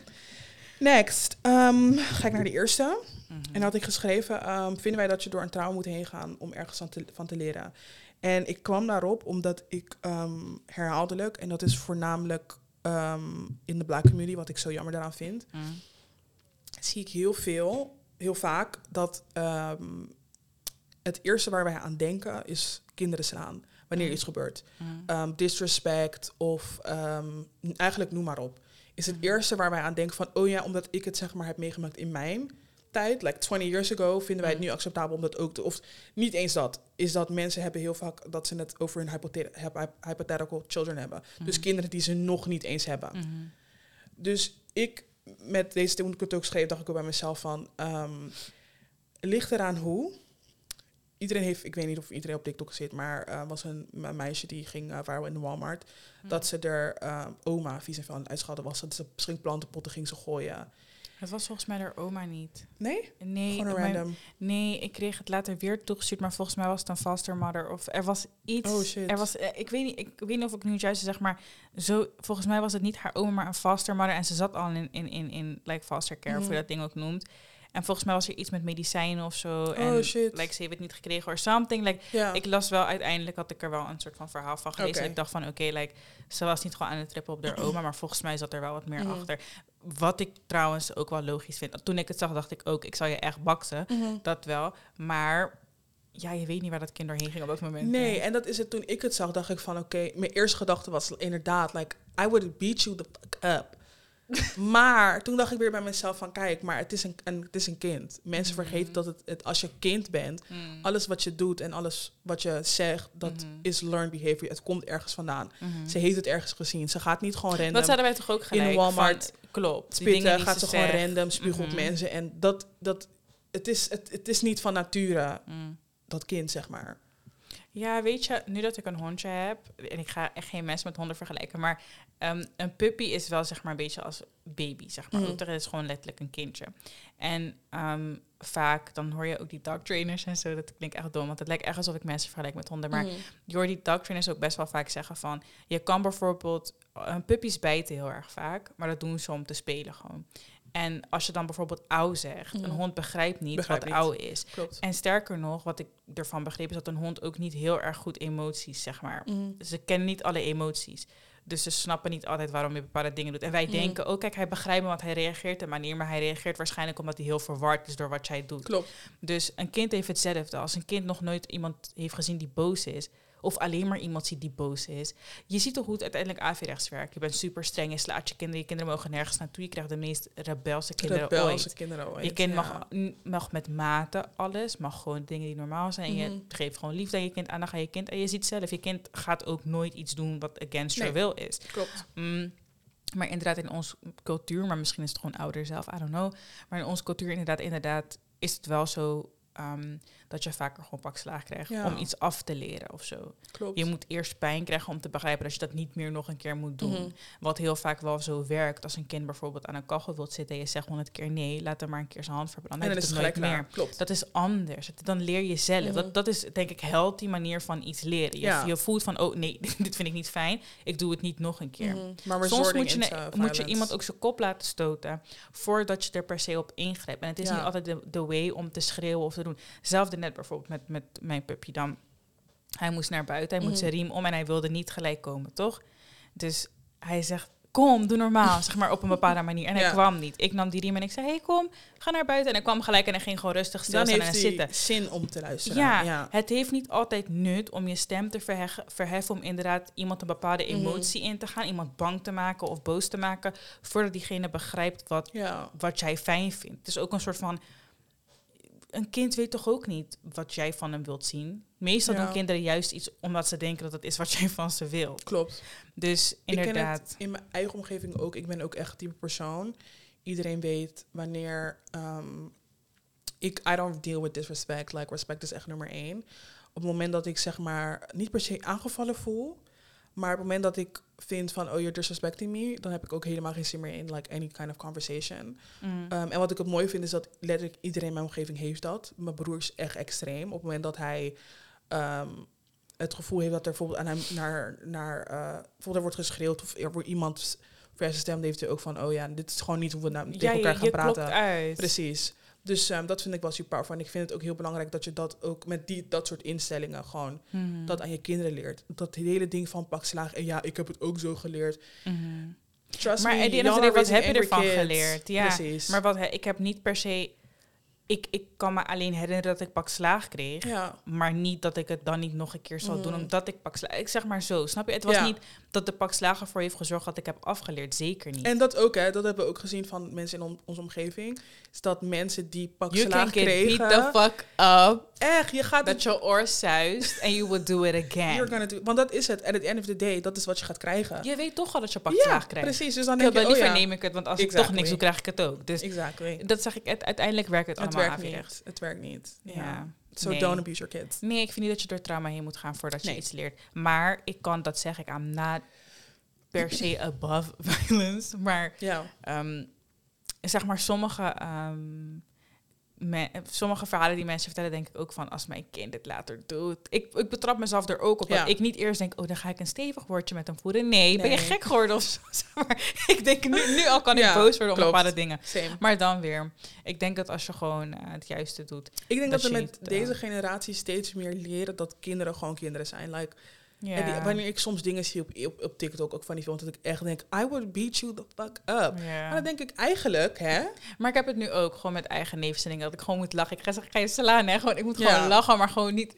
Next, ehm, ga ik naar de eerste. Mhm. En had ik geschreven, ehm, vinden wij dat je door een trauma moet heen gaan om ergens te, van te leren. En ik kwam daarop omdat ik ehm, herhaaldelijk, en dat is voornamelijk ehm, in de black community, wat ik zo jammer daaraan vind, Mhm. zie ik heel veel, heel vaak, dat ehm, het eerste waar wij aan denken is kinderen slaan. Wanneer iets gebeurt. Ehm, disrespect of eigenlijk noem maar op. Is het eerste waar wij aan denken van, oh ja, omdat ik het zeg maar heb meegemaakt in mijn tijd, like 20 years ago, vinden wij het Mhm. nu acceptabel om dat ook te, of niet eens dat, is dat mensen hebben heel vaak dat ze het over hun hypothe- hyp- hypothetical children hebben. Dus Mhm. kinderen die ze nog niet eens hebben. Mhm. Dus ik, met deze, toen ik het ook schreef, dacht ik ook bij mezelf van, ehm ligt eraan hoe. Iedereen heeft, ik weet niet of iedereen op TikTok zit, maar er was een, me- meisje die ging uh, viral in de Walmart. Dat ze er ehm, oma vies en vuil aan het uitschelden was. Dat ze schinkplantenpotten ging ze gooien. Het was volgens mij haar oma niet. Nee? Nee, Gewoon een mijn- random. nee, ik kreeg het later weer toegestuurd, maar volgens mij was het een foster mother. Of er was iets. Oh, shit. Er was, eh, ik, weet niet, ik weet niet of ik nu het juist zeg, maar zo, volgens mij was het niet haar oma, maar een foster mother. En ze zat al in, in, in, in like foster care, of Mhm. hoe je dat ding ook noemt. En volgens mij was er iets met medicijnen of zo. en Oh, shit. like, ze heeft het niet gekregen or something. Like. Ik las wel, uiteindelijk had ik er wel een soort van verhaal van gelezen. Ik dacht van, oké, like, ze was niet gewoon aan het trippen op haar oma, maar volgens mij zat er wel wat meer Mhm. achter. Wat ik trouwens ook wel logisch vind. Toen ik het zag, dacht ik ook, ik zou je echt baksen. Mhm. Dat wel. Maar ja, je weet niet waar dat kind doorheen ging op dat moment. Nee, en dat is het. Toen ik het zag, dacht ik van oké. mijn eerste gedachte was inderdaad, like, I would beat you the fuck up. maar toen dacht ik weer bij mezelf van kijk, maar het is een, een, het is een kind. Mensen Mhm. vergeten dat het, het, als je kind bent, Mm. alles wat je doet en alles wat je zegt, dat Mhm. is learned behavior. Het komt ergens vandaan. Ze heeft het ergens gezien. Ze gaat niet gewoon Dat random zeiden wij toch ook gelijk? in Walmart van, klopt. die spitten, gaat ze gewoon random op Mhm. mensen. En dat, dat het, is, het, het is niet van nature, Mm. dat kind, zeg maar. Ja, weet je, nu dat ik een hondje heb, en ik ga echt geen mensen met honden vergelijken, maar ehm, een puppy is wel zeg maar een beetje als baby, zeg maar. Mhm. Dat is gewoon letterlijk een kindje. En ehm, vaak, dan hoor je ook die dog trainers en zo, dat klinkt echt dom, want het lijkt echt alsof ik mensen vergelijk met honden, maar Mhm. je hoort die dog trainers ook best wel vaak zeggen van, je kan bijvoorbeeld, een puppies bijten heel erg vaak, maar dat doen ze om te spelen gewoon. En als je dan bijvoorbeeld ouw zegt, Mhm. een hond begrijpt niet Begrijpt wat ouw is. Klopt. En sterker nog, wat ik ervan begreep, is dat een hond ook niet heel erg goed emoties, zeg maar. Mhm. Ze kennen niet alle emoties. Dus ze snappen niet altijd waarom je bepaalde dingen doet. En wij Mhm. denken, oh kijk, hij begrijpt me, want hij reageert een manier. Maar hij reageert waarschijnlijk omdat hij heel verward is door wat jij doet. Klopt. Dus een kind heeft hetzelfde. Als een kind nog nooit iemand heeft gezien die boos is, Of alleen maar iemand ziet die boos is. Je ziet toch hoe het uiteindelijk averechts werkt. Je bent super streng, je slaat je kinderen. Je kinderen mogen nergens naartoe. Je krijgt de meest rebelse kinderen Rebelse ooit. kinderen ooit. Je kind mag, mag met mate alles, mag gewoon dingen die normaal zijn. En Mhm. je geeft gewoon liefde aan je kind, aandacht aan je kind. En je ziet zelf, je kind gaat ook nooit iets doen wat against your Nee. will is. Klopt. Mm, maar inderdaad in onze cultuur, maar misschien is het gewoon ouder zelf, I don't know. Maar in onze cultuur inderdaad, inderdaad is het wel zo ehm, dat je vaker gewoon pak slaag krijgt Ja. om iets af te leren of zo. Klopt. Je moet eerst pijn krijgen om te begrijpen dat je dat niet meer nog een keer moet doen. Mhm. Wat heel vaak wel zo werkt als een kind bijvoorbeeld aan een kachel wilt zitten en je zegt honderd keer nee, laat hem maar een keer zijn hand verbranden. en Dan is het gelijk meer. Klopt. Dat is anders. Dan leer je zelf. Mhm. dat, dat is denk ik healthy manier van iets leren. Je, Ja. je voelt van, oh nee, dit vind ik niet fijn. Ik doe het niet nog een keer. Mhm. Maar Soms moet je, ne- moet je iemand ook zijn kop laten stoten voordat je er per se op ingrijpt. En het is Ja. niet altijd de, de way om te schreeuwen of te doen. Zelfde net bijvoorbeeld met, met mijn puppy dan. Hij moest naar buiten, hij moet Mhm. zijn riem om en hij wilde niet gelijk komen, toch? Dus hij zegt, kom, doe normaal, zeg maar op een bepaalde manier. En hij Ja. kwam niet. Ik nam die riem en ik zei, hey, kom, ga naar buiten. En hij kwam gelijk en hij ging gewoon rustig Dan stilstaan en zitten. zin om te luisteren. Ja, ja. het heeft niet altijd nut om je stem te verheg- verheffen om inderdaad iemand een bepaalde Mhm. emotie in te gaan, iemand bang te maken of boos te maken, voordat diegene begrijpt wat, Ja. wat jij fijn vindt. Het is ook een soort van. Een kind weet toch ook niet wat jij van hem wilt zien. Meestal Ja. doen kinderen juist iets omdat ze denken dat het is wat jij van ze wil. Klopt. Dus Ik ken inderdaad. het in mijn eigen omgeving ook. Ik ben ook echt type persoon. Iedereen weet wanneer ehm, ik I don't deal with disrespect. Like respect is echt nummer één. Op het moment dat ik zeg maar niet per se aangevallen voel, maar op het moment dat ik vind van oh you're disrespecting me, dan heb ik ook helemaal geen zin meer in like any kind of conversation. Mm, Um, en wat ik het mooi vind is dat letterlijk iedereen in mijn omgeving heeft dat. Mijn broer is echt extreem. Op het moment dat hij ehm, het gevoel heeft dat er bijvoorbeeld aan hem naar, naar eh, bijvoorbeeld er wordt geschreeuwd of er wordt iemand verse stem, heeft hij ook van oh ja, dit is gewoon niet hoe we nou tegen ja, elkaar je, gaan je praten. uit. Precies. Dus ehm, dat vind ik wel super powerful. En ik vind het ook heel belangrijk dat je dat ook met die, dat soort instellingen gewoon Mhm, dat aan je kinderen leert. Dat hele ding van pak slaag. En ja, ik heb het ook zo geleerd. mhm. Trust Maar me, day, are wat heb je ervan geleerd? Ja, Precies. Maar wat, ik heb niet per se. Ik, ik kan me alleen herinneren dat ik pak slaag kreeg. ja, Maar niet dat ik het dan niet nog een keer zal doen, Mhm. omdat ik pak slagen. Ik zeg maar zo, snap je? Het was Ja. niet dat de pak slagen voor heeft gezorgd dat ik heb afgeleerd. Zeker niet. En dat ook, hè, dat hebben we ook gezien van mensen in on- onze omgeving. Is dat mensen die pak you can slaag kregen. beat the fuck up. echt, je gaat Dat je oor zuist en you would do it You're again. gonna do, want dat is het. At the end of the day, dat is wat je gaat krijgen. Je weet toch al dat je pak ja, slaag krijgt. precies. Dus dan Ik denk heb je, oh liever ja, neem ik het, want als ik toch niks doe, krijg ik het ook. Dus exactly. dat zeg ik, uiteindelijk werkt het Het allemaal werkt averechts. niet. Het werkt niet. Ja. Ja. So Nee. don't abuse your kids. Nee, ik vind niet dat je door trauma heen moet gaan voordat je Nee. iets leert. Maar ik kan, dat zeg ik, I'm not per se above violence. Maar Ja. Ehm, zeg maar, sommige, ehm, me- sommige verhalen die mensen vertellen, denk ik ook van als mijn kind het later doet. Ik, ik betrap mezelf er ook op. Ja. Dat ik niet eerst denk, oh, dan ga ik een stevig woordje met hem voeren. Nee, ben je gek geworden of zo? Zeg maar, ik denk nu, nu al kan ik boos worden om klopt. bepaalde dingen. Same. Maar dan weer, ik denk dat als je gewoon eh, het juiste doet. Ik denk Dat we met niet, eh, deze generatie steeds meer leren dat kinderen gewoon kinderen zijn. Like, Ja. en die- wanneer ik soms dingen zie op, op, op TikTok, ook van die films, dat ik echt denk, I would beat you the fuck up. Ja. Maar dan denk ik eigenlijk, hè? Maar ik heb het nu ook gewoon met eigen neefjes en dingen, dat ik gewoon moet lachen. Ik ga zeggen, ik ga je slaan, hè? Gewoon, ik moet Ja. gewoon lachen, maar gewoon niet...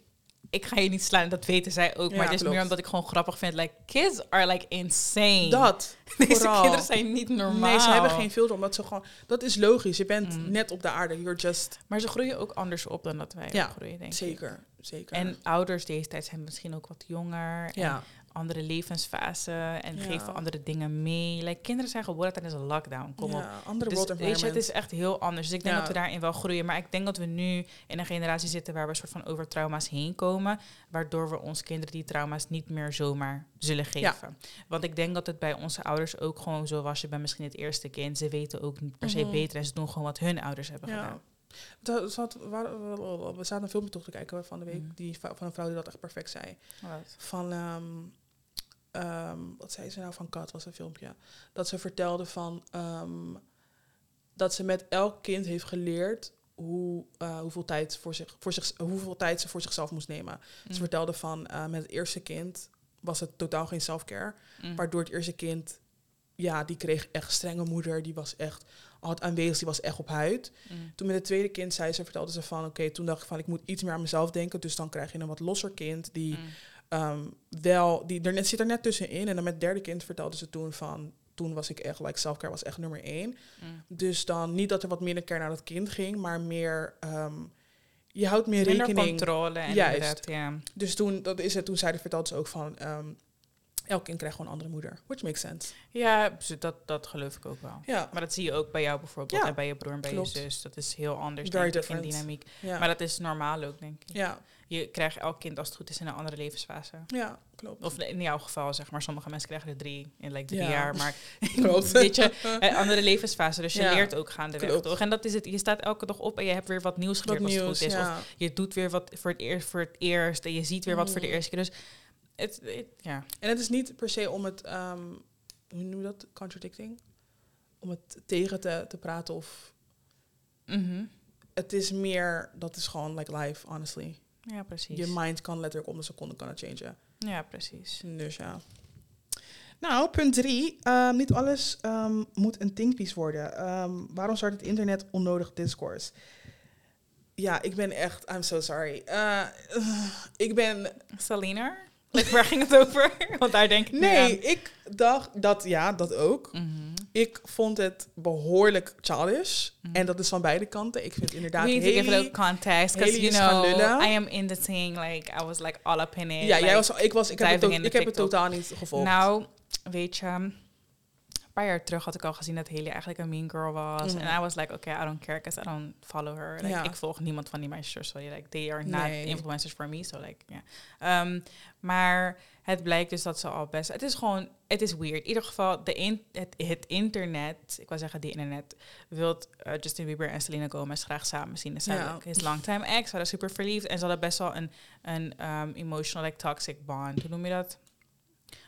Ik ga je niet slaan, dat weten zij ook. Ja, maar het is klopt. meer omdat ik gewoon grappig vind. Like, kids are like insane. Dat. Deze vooral. kinderen zijn niet normaal. Nee, ze hebben geen filter, omdat ze gewoon... Dat is logisch. Je bent Mm. net op de aarde. You're just... Maar ze groeien ook anders op dan dat wij Ja, opgroeien, denk ik. Zeker, zeker. En ouders deze tijd zijn misschien ook wat jonger. En andere levensfase. En Ja. geven andere dingen mee. Like, kinderen zijn geboren tijdens een lockdown. Kom op. ja, andere Dus weet je, het is echt heel anders. Dus ik denk dat we daarin wel groeien. Maar ik denk dat we nu in een generatie zitten waar we een soort van over trauma's heen komen. Waardoor we ons kinderen die trauma's niet meer zomaar zullen geven. Want ik denk dat het bij onze ouders ook gewoon zo was. Je bent misschien het eerste kind. Ze weten ook niet per se Mhm. beter. En ze doen gewoon wat hun ouders hebben gedaan. Dat zat, waar- we zaten een filmpje toch te kijken van de week, Mm. die, va- van een vrouw die dat echt perfect zei. Van, ehm, ehm, wat zei ze nou van Kat, was een filmpje. Dat ze vertelde van, ehm, dat ze met elk kind heeft geleerd hoe, eh, hoeveel, tijd voor zich, voor zich, hoeveel tijd ze voor zichzelf moest nemen. Ze Mm. vertelde van, eh, met het eerste kind was het totaal geen self-care. Mm. Waardoor het eerste kind, ja, die kreeg echt strenge moeder. Die was echt, had aanwezig, die was echt op huid. Mm. Toen met het tweede kind zei ze, vertelde ze van, oké, toen dacht ik van, ik moet iets meer aan mezelf denken. Dus dan krijg je een wat losser kind die Mm. ehm, wel, die er net, zit er net tussenin. En dan met het derde kind vertelde ze toen van, toen was ik echt, like, selfcare was echt nummer één. Mm. Dus dan niet dat er wat minder care naar dat kind ging, maar meer, ehm, je houdt meer Minder rekening. controle en Juist. ja. Dus toen, dat is het, toen zei de vertelde ze ook van, ehm, elk kind krijgt gewoon een andere moeder. Which makes sense. Ja, dus dat, dat geloof ik ook wel. Ja, Maar dat zie je ook bij jou bijvoorbeeld Ja, en bij je broer en bij klopt. je zus. Dat is heel anders Very denk ik, in dynamiek. ja. Maar dat is normaal ook, denk ik. ja, Je krijgt elk kind als het goed is in een andere levensfase. ja, klopt. Of in jouw geval, zeg maar, sommige mensen krijgen er drie in like drie Ja. jaar. Maar Klopt. weet je, een andere levensfase. Dus je Ja, leert ook gaandeweg, klopt. toch? En dat is het. Je staat elke dag op en je hebt weer wat nieuws Wat geleerd als het nieuws, goed is. Of je doet weer wat voor het eerst, voor het eerst en je ziet weer wat voor de Mm. eerste keer. Dus het, ja. En het is niet per se om het, ehm, hoe noem je dat, contradicting? Om het tegen te, te praten of... Mhm. Het is meer, dat is gewoon like life, honestly. Ja, precies. Je mind kan letterlijk om de seconde kan het changen. Ja, precies. Dus ja. Nou, punt drie. Ehm, niet alles ehm, moet een thinkpiece worden. Waarom start het internet onnodig discourse? Ja, ik ben echt... I'm so sorry. Eh, ik ben... Salina? Like, waar ging het over? Want daar denk ik Nee, ik dacht dat... Ja, dat ook. Mhm. Ik vond het behoorlijk childish. Mhm. En dat is van beide kanten. Ik vind inderdaad We need to give it Haley- context, because Haley you know. I am in the thing, like, I was like all up in it. Ja, like, jij was, ik, was, ik, heb het, ik heb het totaal niet gevolgd. Nou, weet je, paar jaar terug had ik al gezien dat Haley eigenlijk een mean girl was. En I was like, okay, I don't care, because I don't follow her. Like, Ja. Ik volg niemand van die meisjes, sorry. Like, they are not Nee. influencers for me, so like, ja. Ehm, maar het blijkt dus dat ze al best... Het is gewoon, het is weird. In ieder geval, de in, het, het internet, ik wil zeggen die internet, wilt eh, Justin Bieber en Selena Gomez graag samen zien. Dus Ja. ja. his longtime ex, ze waren super verliefd. En ze hadden best wel een, een um, emotional, like, toxic bond. Hoe noem je dat?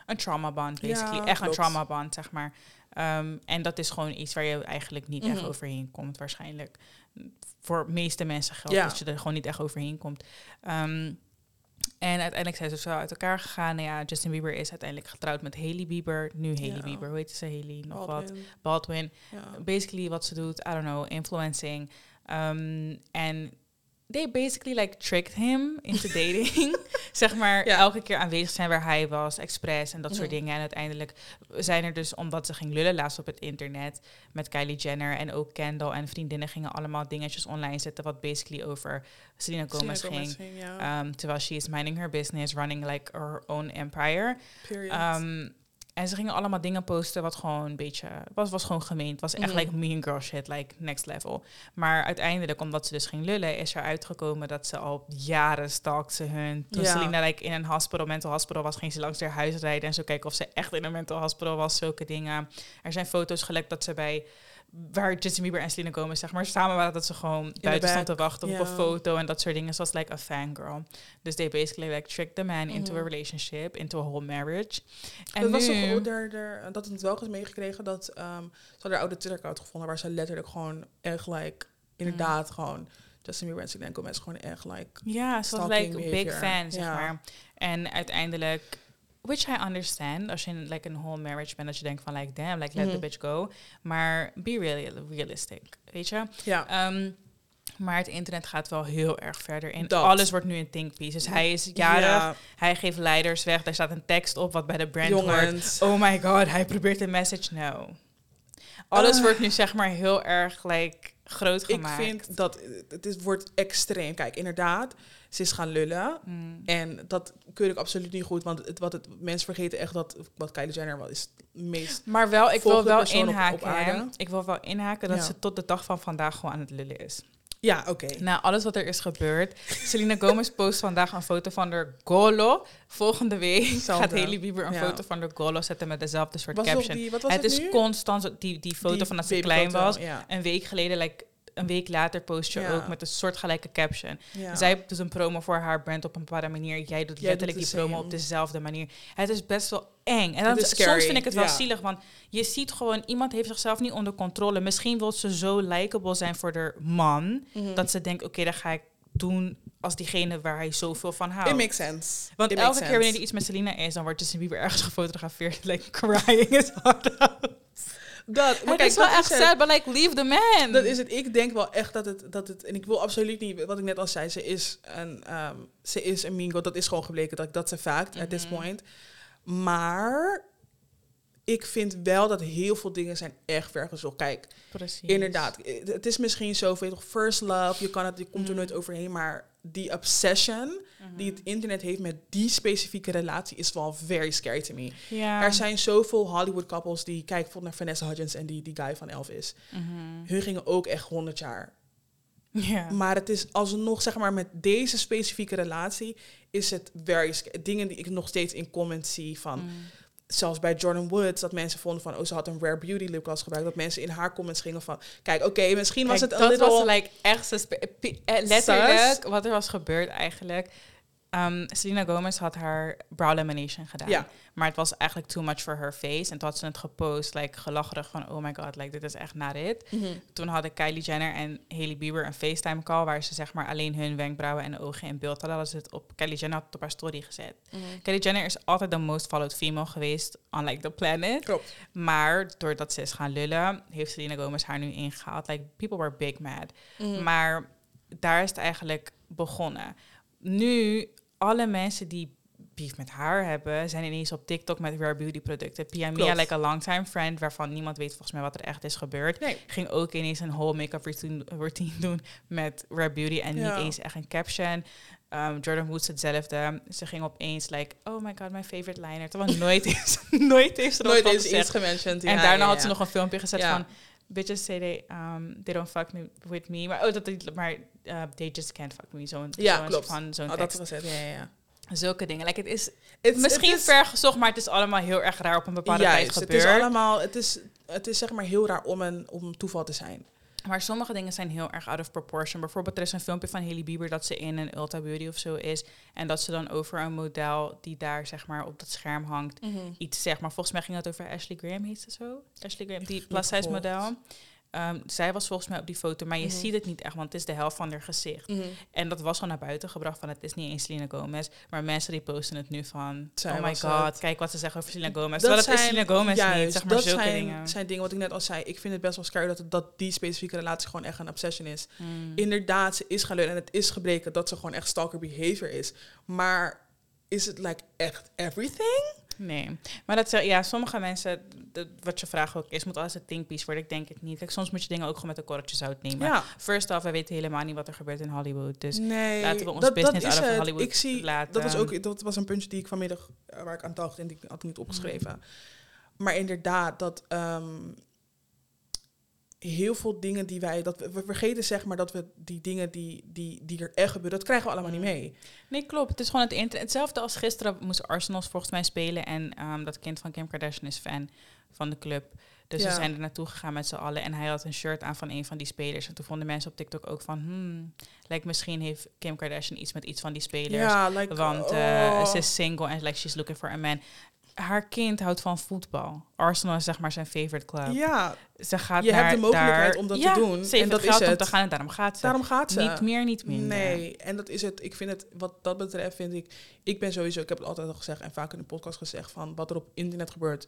Een trauma bond, basically. Ja, echt klopt. een trauma bond, zeg maar. Ehm, en dat is gewoon iets waar je eigenlijk niet echt Mhm. overheen komt, waarschijnlijk. Voor de meeste mensen geldt Ja. dat je er gewoon niet echt overheen komt. Ehm, en uiteindelijk zijn ze zo uit elkaar gegaan. Nou ja, Justin Bieber is uiteindelijk getrouwd met Hailey Bieber. Nu Hailey Ja. Bieber, hoe heet ze? Hailey, nog wat. Baldwin. Baldwin. Ja. Basically wat ze doet, I don't know, influencing. Ehm, En they basically like tricked him into dating. zeg maar, Ja. elke keer aanwezig zijn waar hij was, expres en dat soort Mhm. dingen. En uiteindelijk zijn er dus, omdat ze ging lullen laatst op het internet met Kylie Jenner en ook Kendall en vriendinnen gingen allemaal dingetjes online zetten wat basically over Selena Gomez Selena ging. Gomez ging, ja. Um, terwijl she is minding her business, running like her own empire. Period. Um, en ze gingen allemaal dingen posten wat gewoon een beetje... was, was gewoon gemeen. Het was echt Mhm. like mean girl shit, like next level. Maar uiteindelijk, omdat ze dus ging lullen... is er uitgekomen dat ze al jaren stalkt ze hun. Toen Ja. Selena like, in een hospital, mental hospital was... ging ze langs haar huis rijden en zo kijken of ze echt in een mental hospital was. Zulke dingen. Er zijn foto's gelekt dat ze bij... Waar Justin Bieber en Selena Gomez zeg maar samen waren... dat ze gewoon buiten te wachten op een foto en dat soort dingen. Was like a fangirl. Dus they basically like tricked the man into a Mhm. relationship, into a whole marriage. En het was toch daar, daar, dat het wel eens meegekregen dat ehm ze hadden een oude Twitter-account gevonden waar ze letterlijk gewoon echt like, inderdaad gewoon Justin Bieber en Selena Gomez gewoon echt like, Ja, ze was like big behavior. fan, zeg maar. En uiteindelijk, which I understand, als je in like een whole marriage bent, dat je denkt van like, damn, like let the Mhm. bitch go. Maar be really realistic, weet je? ja, Ehm, maar het internet gaat wel heel erg verder in. Dat. Alles wordt nu een thinkpiece. Dus hij is jarig, Ja, hij geeft leiders weg. Daar staat een tekst op wat bij de brand hoort. Oh my god, hij probeert een message. No. Alles Ah. wordt nu zeg maar heel erg like, groot Ik gemaakt. vind dat het is, wordt extreem. Kijk, inderdaad, ze is gaan lullen. Mm. En dat keur ik absoluut niet goed. Want het, wat het, mensen vergeten echt dat wat Kylie Jenner wel is het meest... Maar wel, ik wil wel op- inhaken. op. Ik wil wel inhaken dat Ja. ze tot de dag van vandaag gewoon aan het lullen is. Ja, oké. Na alles wat er is gebeurd. Selena Gomez post vandaag een foto van de Golo. Volgende week Hetzelfde. gaat Haley Bieber een Ja. foto van de Golo zetten met dezelfde soort Was caption. die, het het, is nu? constant die, die foto Die van dat ze klein was. Ja. Een week geleden, like, een week later post je Ja. ook met een soortgelijke caption. Ja. Zij doet een promo voor haar brand op een bepaalde manier. Jij doet Jij letterlijk doet die promo same. op dezelfde manier. Het is best wel eng. En dan, is soms vind ik het wel ja. zielig, want je ziet gewoon, iemand heeft zichzelf niet onder controle. Misschien wil ze zo likable zijn voor de man, Mhm. dat ze denkt, oké, dan ga ik doen als diegene waar hij zoveel van houdt. It makes sense. Want It elke keer wanneer er iets met Selena is, dan wordt Justin Bieber ergens gefotografeerd, like crying heart out. dat. Maar Het is wel echt sad, but like, leave the man. Dat is het. Ik denk wel echt dat het, dat het... En ik wil absoluut niet... Wat ik net al zei, ze is een, ehm, ze is een mingo. Dat is gewoon gebleken. Dat, dat een fact at this Mhm. point. Maar ik vind wel dat heel veel dingen zijn echt vergezocht. Kijk, Precies. inderdaad. eh, Het is misschien zo, weet toch, first love. Je, kan het, je komt er Mm. nooit overheen. Maar die obsession die het internet heeft met die specifieke relatie... is wel very scary to me. Er zijn zoveel Hollywood couples die... Kijk, bijvoorbeeld naar Vanessa Hudgens en die, die guy van Elvis. Mhm. Hun gingen ook echt 100 jaar. Ja. Maar het is alsnog, zeg maar, met deze specifieke relatie... is het very Dingen die ik nog steeds in comments zie van... Zelfs bij Jordan Woods, dat mensen vonden van... oh, ze had een Rare Beauty lipgloss gebruikt. Dat mensen in haar comments gingen van... Kijk, oké, misschien was het een dat little... was like echt eh, letterlijk wat er was gebeurd eigenlijk. Um, Selena Gomez had haar brow lamination gedaan. Ja. Maar het was eigenlijk too much for her face. En toen had ze het gepost, like gelacherig van... oh my god, like, dit is echt not it. Mhm. Toen hadden Kylie Jenner en Hailey Bieber een FaceTime call... waar ze zeg maar alleen hun wenkbrauwen en ogen in beeld hadden. Hadden ze het op, Kylie Jenner had het op haar story gezet. Mhm. Kylie Jenner is altijd de most followed female geweest on like the planet. Klopt. Maar doordat ze is gaan lullen, heeft Selena Gomez haar nu ingehaald. Like, people were big mad. Mhm. Maar daar is het eigenlijk begonnen. Nu, alle mensen die beef met haar hebben, zijn ineens op TikTok met Rare Beauty producten. Pia Mia, like a longtime friend, waarvan niemand weet volgens mij wat er echt is gebeurd. Nee. Ging ook ineens een whole make-up routine, routine doen met Rare Beauty en Ja. niet eens echt een caption. Um, Jordan Woods hetzelfde. Ze ging opeens like, oh my god, my favorite liner. Terwijl nooit nooit heeft ze er Nooit eens iets gementioned. En daarna ja, had ze nog een filmpje gezet van... Bitches say they, um, they don't fuck me with me. Maar, oh, dat, maar uh, they just can't fuck me. Zo'n Ja, klopt. Van, zo'n Oh, tekst. het, ja, ja, ja. Zulke dingen. Like, het is It's- misschien het is- ver gezocht, maar het is allemaal heel erg raar op een bepaalde tijd Juist, het gebeurd. is allemaal... Het is, het is zeg maar heel raar om een om toeval te zijn. Maar sommige dingen zijn heel erg out of proportion. Bijvoorbeeld, er is een filmpje van Hailey Bieber dat ze in een Ulta Beauty of zo is. En dat ze dan over een model die daar zeg maar op dat scherm hangt iets zegt. Maar volgens mij ging het over Ashley Graham, heet ze zo? Ashley Graham, die plus size model. Ehm, zij was volgens mij op die foto, maar je Mhm. ziet het niet echt, want het is de helft van haar gezicht. Mhm. En dat was al naar buiten gebracht van het is niet eens Selena Gomez. Maar mensen die posten het nu van, Zij oh my god, het. kijk wat ze zeggen over Selena Gomez. Terwijl het is Selena Gomez juist, niet, zeg maar dat zulke zijn, dingen. zijn dingen wat ik net al zei. Ik vind het best wel scary dat, het, dat die specifieke relatie gewoon echt een obsession is. Hmm. Inderdaad, ze is gaan leunen en het is gebleken dat ze gewoon echt stalker behavior is. Maar is het like echt everything? Nee, maar dat ze- ja, sommige mensen, dat- wat je vraag ook is, moet alles een thinkpiece worden. Ik denk het niet. Kijk, soms moet je dingen ook gewoon met een korreltje zout nemen. Ja. First off, we weten helemaal niet wat er gebeurt in Hollywood. Dus nee, laten we ons dat, business dat out of. Hollywood ik zie, laten. Dat was, ook, dat was een puntje die ik vanmiddag, eh, waar ik aan dacht en die ik had niet opgeschreven. Mm. Maar inderdaad, dat ehm, heel veel dingen die wij, dat we, we vergeten zeg maar dat we die dingen die, die, die er echt gebeuren, dat krijgen we allemaal niet mee. Nee, klopt. Het is gewoon het internet. Hetzelfde als gisteren moest Arsenal volgens mij spelen. En ehm, dat kind van Kim Kardashian is fan van de club. Dus Ja. we zijn er naartoe gegaan met z'n allen. En hij had een shirt aan van een van die spelers. En toen vonden mensen op TikTok ook van... Hmm, lijkt misschien heeft Kim Kardashian iets met iets van die spelers. Ja, like, Want eh, oh. ze is single en like, she's looking for a man. Haar kind houdt van voetbal. Arsenal is zeg maar zijn favorite club. Ja, Ze gaat Je hebt naar de mogelijkheid daar- om dat te doen. Ze En dat het is geld om het. te gaan en daarom gaat ze. daarom gaat ze. Niet meer, niet minder. Nee, en dat is het. Ik vind het, wat dat betreft, vind ik. Ik ben sowieso, ik heb het altijd al gezegd en vaak in de podcast gezegd van wat er op internet gebeurt.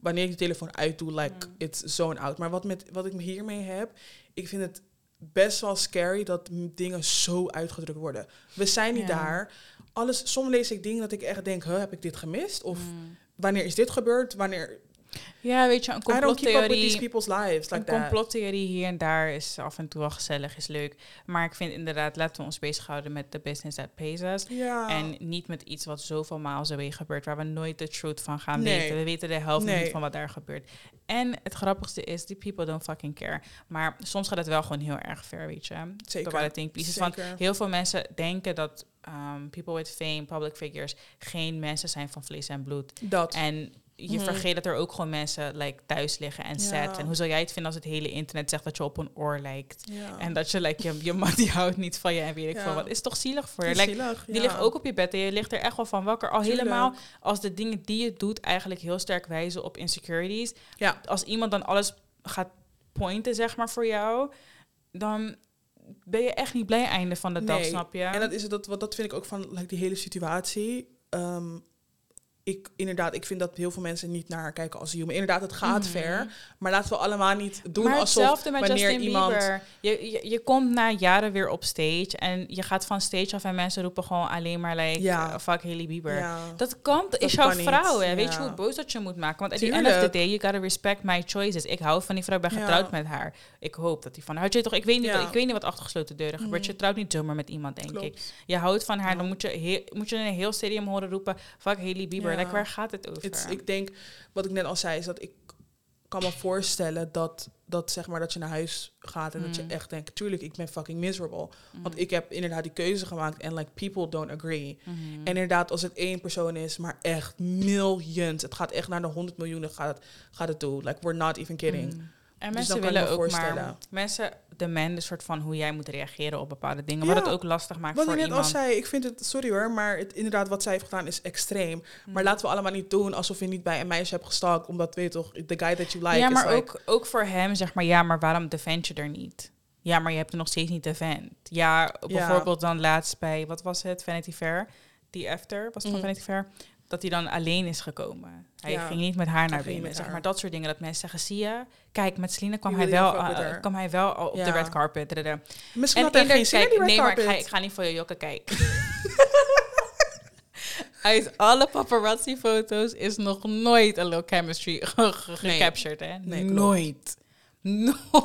Wanneer ik de telefoon uitdoe, like Mm. it's zone out. Maar wat, met, wat ik hiermee heb, ik vind het best wel scary dat dingen zo uitgedrukt worden. We zijn niet daar. Alles, soms lees ik dingen dat ik echt denk, huh, heb ik dit gemist? Of Mm. Wanneer is dit gebeurd? Wanneer, Ja, weet je, een I don't keep up with these complottheorie... people's lives. Like Een complottheorie hier en daar is af en toe wel gezellig, is leuk. Maar ik vind inderdaad, laten we ons bezighouden met de business that pays us. Ja. En niet met iets wat zoveel miles away gebeurt, waar we nooit de truth van gaan Nee. weten. We weten de helft Nee. niet van wat daar gebeurt. En het grappigste is, die people don't fucking care. Maar soms gaat het wel gewoon heel erg ver, weet je. Zeker. Thinkpieces. Want Zeker. heel veel mensen denken dat um, people with fame, public figures, geen mensen zijn van vlees en bloed. dat. En je Mhm. vergeet dat er ook gewoon mensen like, thuis liggen en Ja. sad. En hoe zou jij het vinden als het hele internet zegt dat je op een oor lijkt? ja. En dat je, like, je, je man die houdt niet van je en weet ik Ja. veel wat. Is toch zielig voor je? Like, zielig, die ligt ook op je bed en je ligt er echt wel van wakker. Al Tuurlijk. helemaal als de dingen die je doet eigenlijk heel sterk wijzen op insecurities. Ja. Als iemand dan alles gaat pointen, zeg maar, voor jou, dan ben je echt niet blij einde van de dag, snap je? En dat is het, dat, wat dat vind ik ook van like, die hele situatie. Ehm, ik inderdaad, ik vind dat heel veel mensen niet naar haar kijken als human. Inderdaad, het gaat Mhm. ver. Maar laten we allemaal niet doen maar alsof wanneer Justin iemand... Bieber. Je, je, je komt na jaren weer op stage en je gaat van stage af en mensen roepen gewoon alleen maar like, Ja. eh, fuck Hailey Bieber. Ja. Dat kan, is kan jouw vrouw. Hè? Weet je hoe boos dat je moet maken? Want at the end of the Tuurlijk. day, you gotta respect my choices. Ik hou van die vrouw, ik ben getrouwd met haar. Ik hoop dat die van haar. Je toch, ik weet niet, ik weet niet wat achter gesloten deuren gebeurt. Mhm. Je trouwt niet zomaar met iemand, denk ik. Je houdt van haar, dan moet je, heel, moet je in een heel stadium horen roepen, fuck Hailey Bieber. Ja. Like, waar gaat het over? It's- ik denk, wat ik net al zei, is dat ik kan me voorstellen dat, dat, zeg maar, dat je naar huis gaat en dat je Mm. echt denkt, tuurlijk, ik ben fucking miserable. Mhm. Want ik heb inderdaad die keuze gemaakt en like people don't agree. Mhm. En inderdaad, als het één persoon is, maar echt millions, het gaat echt naar de 100 miljoen gaat het, gaat het toe. Like, we're not even kidding. Mm. En Dus mensen dan kan ik willen me ook maar... Mensen demanden een soort van hoe jij moet reageren op bepaalde dingen. Ja. Wat het ook lastig maakt Wat voor al iemand. zei, ik vind het, sorry hoor, maar het, inderdaad wat zij heeft gedaan is extreem. Maar laten we allemaal niet doen alsof je niet bij een meisje hebt gestalkt, omdat, weet je toch, the guy that you like ja, is maar like... ook, ook voor hem zeg maar, ja, maar waarom defend je er niet? Ja, maar je hebt er nog steeds niet defend. Ja, bijvoorbeeld dan laatst bij, wat was het, Vanity Fair? Die after, was het van Mhm. Vanity Fair? Dat hij dan alleen is gekomen. Hij Ja. ging niet met haar naar binnen. Zeg haar. maar dat soort dingen. Dat mensen zeggen, zie je? Kijk, met Celine kwam, hij wel, uh, kwam hij wel op de red carpet. Misschien En had hij geen kijk, die red nee, maar ik ga, ik ga niet voor je jokken kijken. Uit alle paparazzi-foto's is nog nooit een low chemistry Nee. gecaptured, hè? Nee, nooit.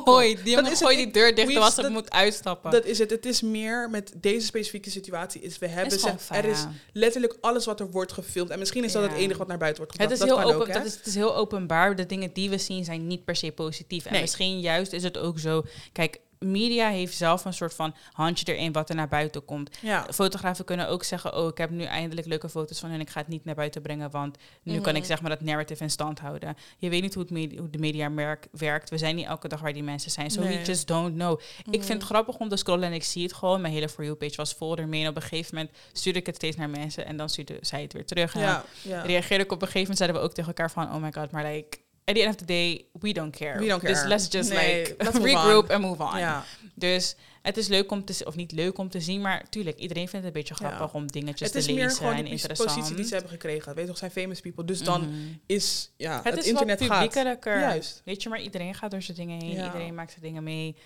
Nooit. Die jongen is gooi het, die deur dicht als het dat- moet uitstappen. Dat is het. Het is meer met deze specifieke situatie. Is we hebben is zeg, er is letterlijk alles wat er wordt gefilmd. En misschien is dat Ja. het enige wat naar buiten wordt Het gebracht. is, dat heel open, ook, dat is, het is heel openbaar. De dingen die we zien zijn niet per se positief. En Nee. misschien juist is het ook zo. Kijk, media heeft zelf een soort van handje erin wat er naar buiten komt. Ja. Fotografen kunnen ook zeggen: Oh, ik heb nu eindelijk leuke foto's van hun. Ik ga het niet naar buiten brengen, want nu kan ik Mhm. zeg maar dat narrative in stand houden. Je weet niet hoe, het media, hoe de media merk, werkt. We zijn niet elke dag waar die mensen zijn. So Nee. we just don't know. Ik vind Mhm. het grappig om te scrollen en ik zie het gewoon. Mijn hele For You page was vol ermee. En op een gegeven moment stuurde ik het steeds naar mensen en dan stuurde zij het weer terug. En Ja, ja. reageerde ik op een gegeven moment, zeiden we ook tegen elkaar van, oh my god, maar like, at the end of the day, we don't care. We don't Dus care. let's just Nee, like let's regroup en move on. ja. Dus het is leuk om te zien, of niet leuk om te zien, maar tuurlijk, iedereen vindt het een beetje Ja. grappig om dingetjes Het is te meer lezen gewoon en die pos- interessant. positie die ze hebben gekregen. Weet toch, zijn famous people. Dus dan Mhm. is ja, het, het, is internet wat gaat. Juist. Weet je, maar iedereen gaat door zijn dingen heen. Ja. Iedereen maakt zijn dingen mee.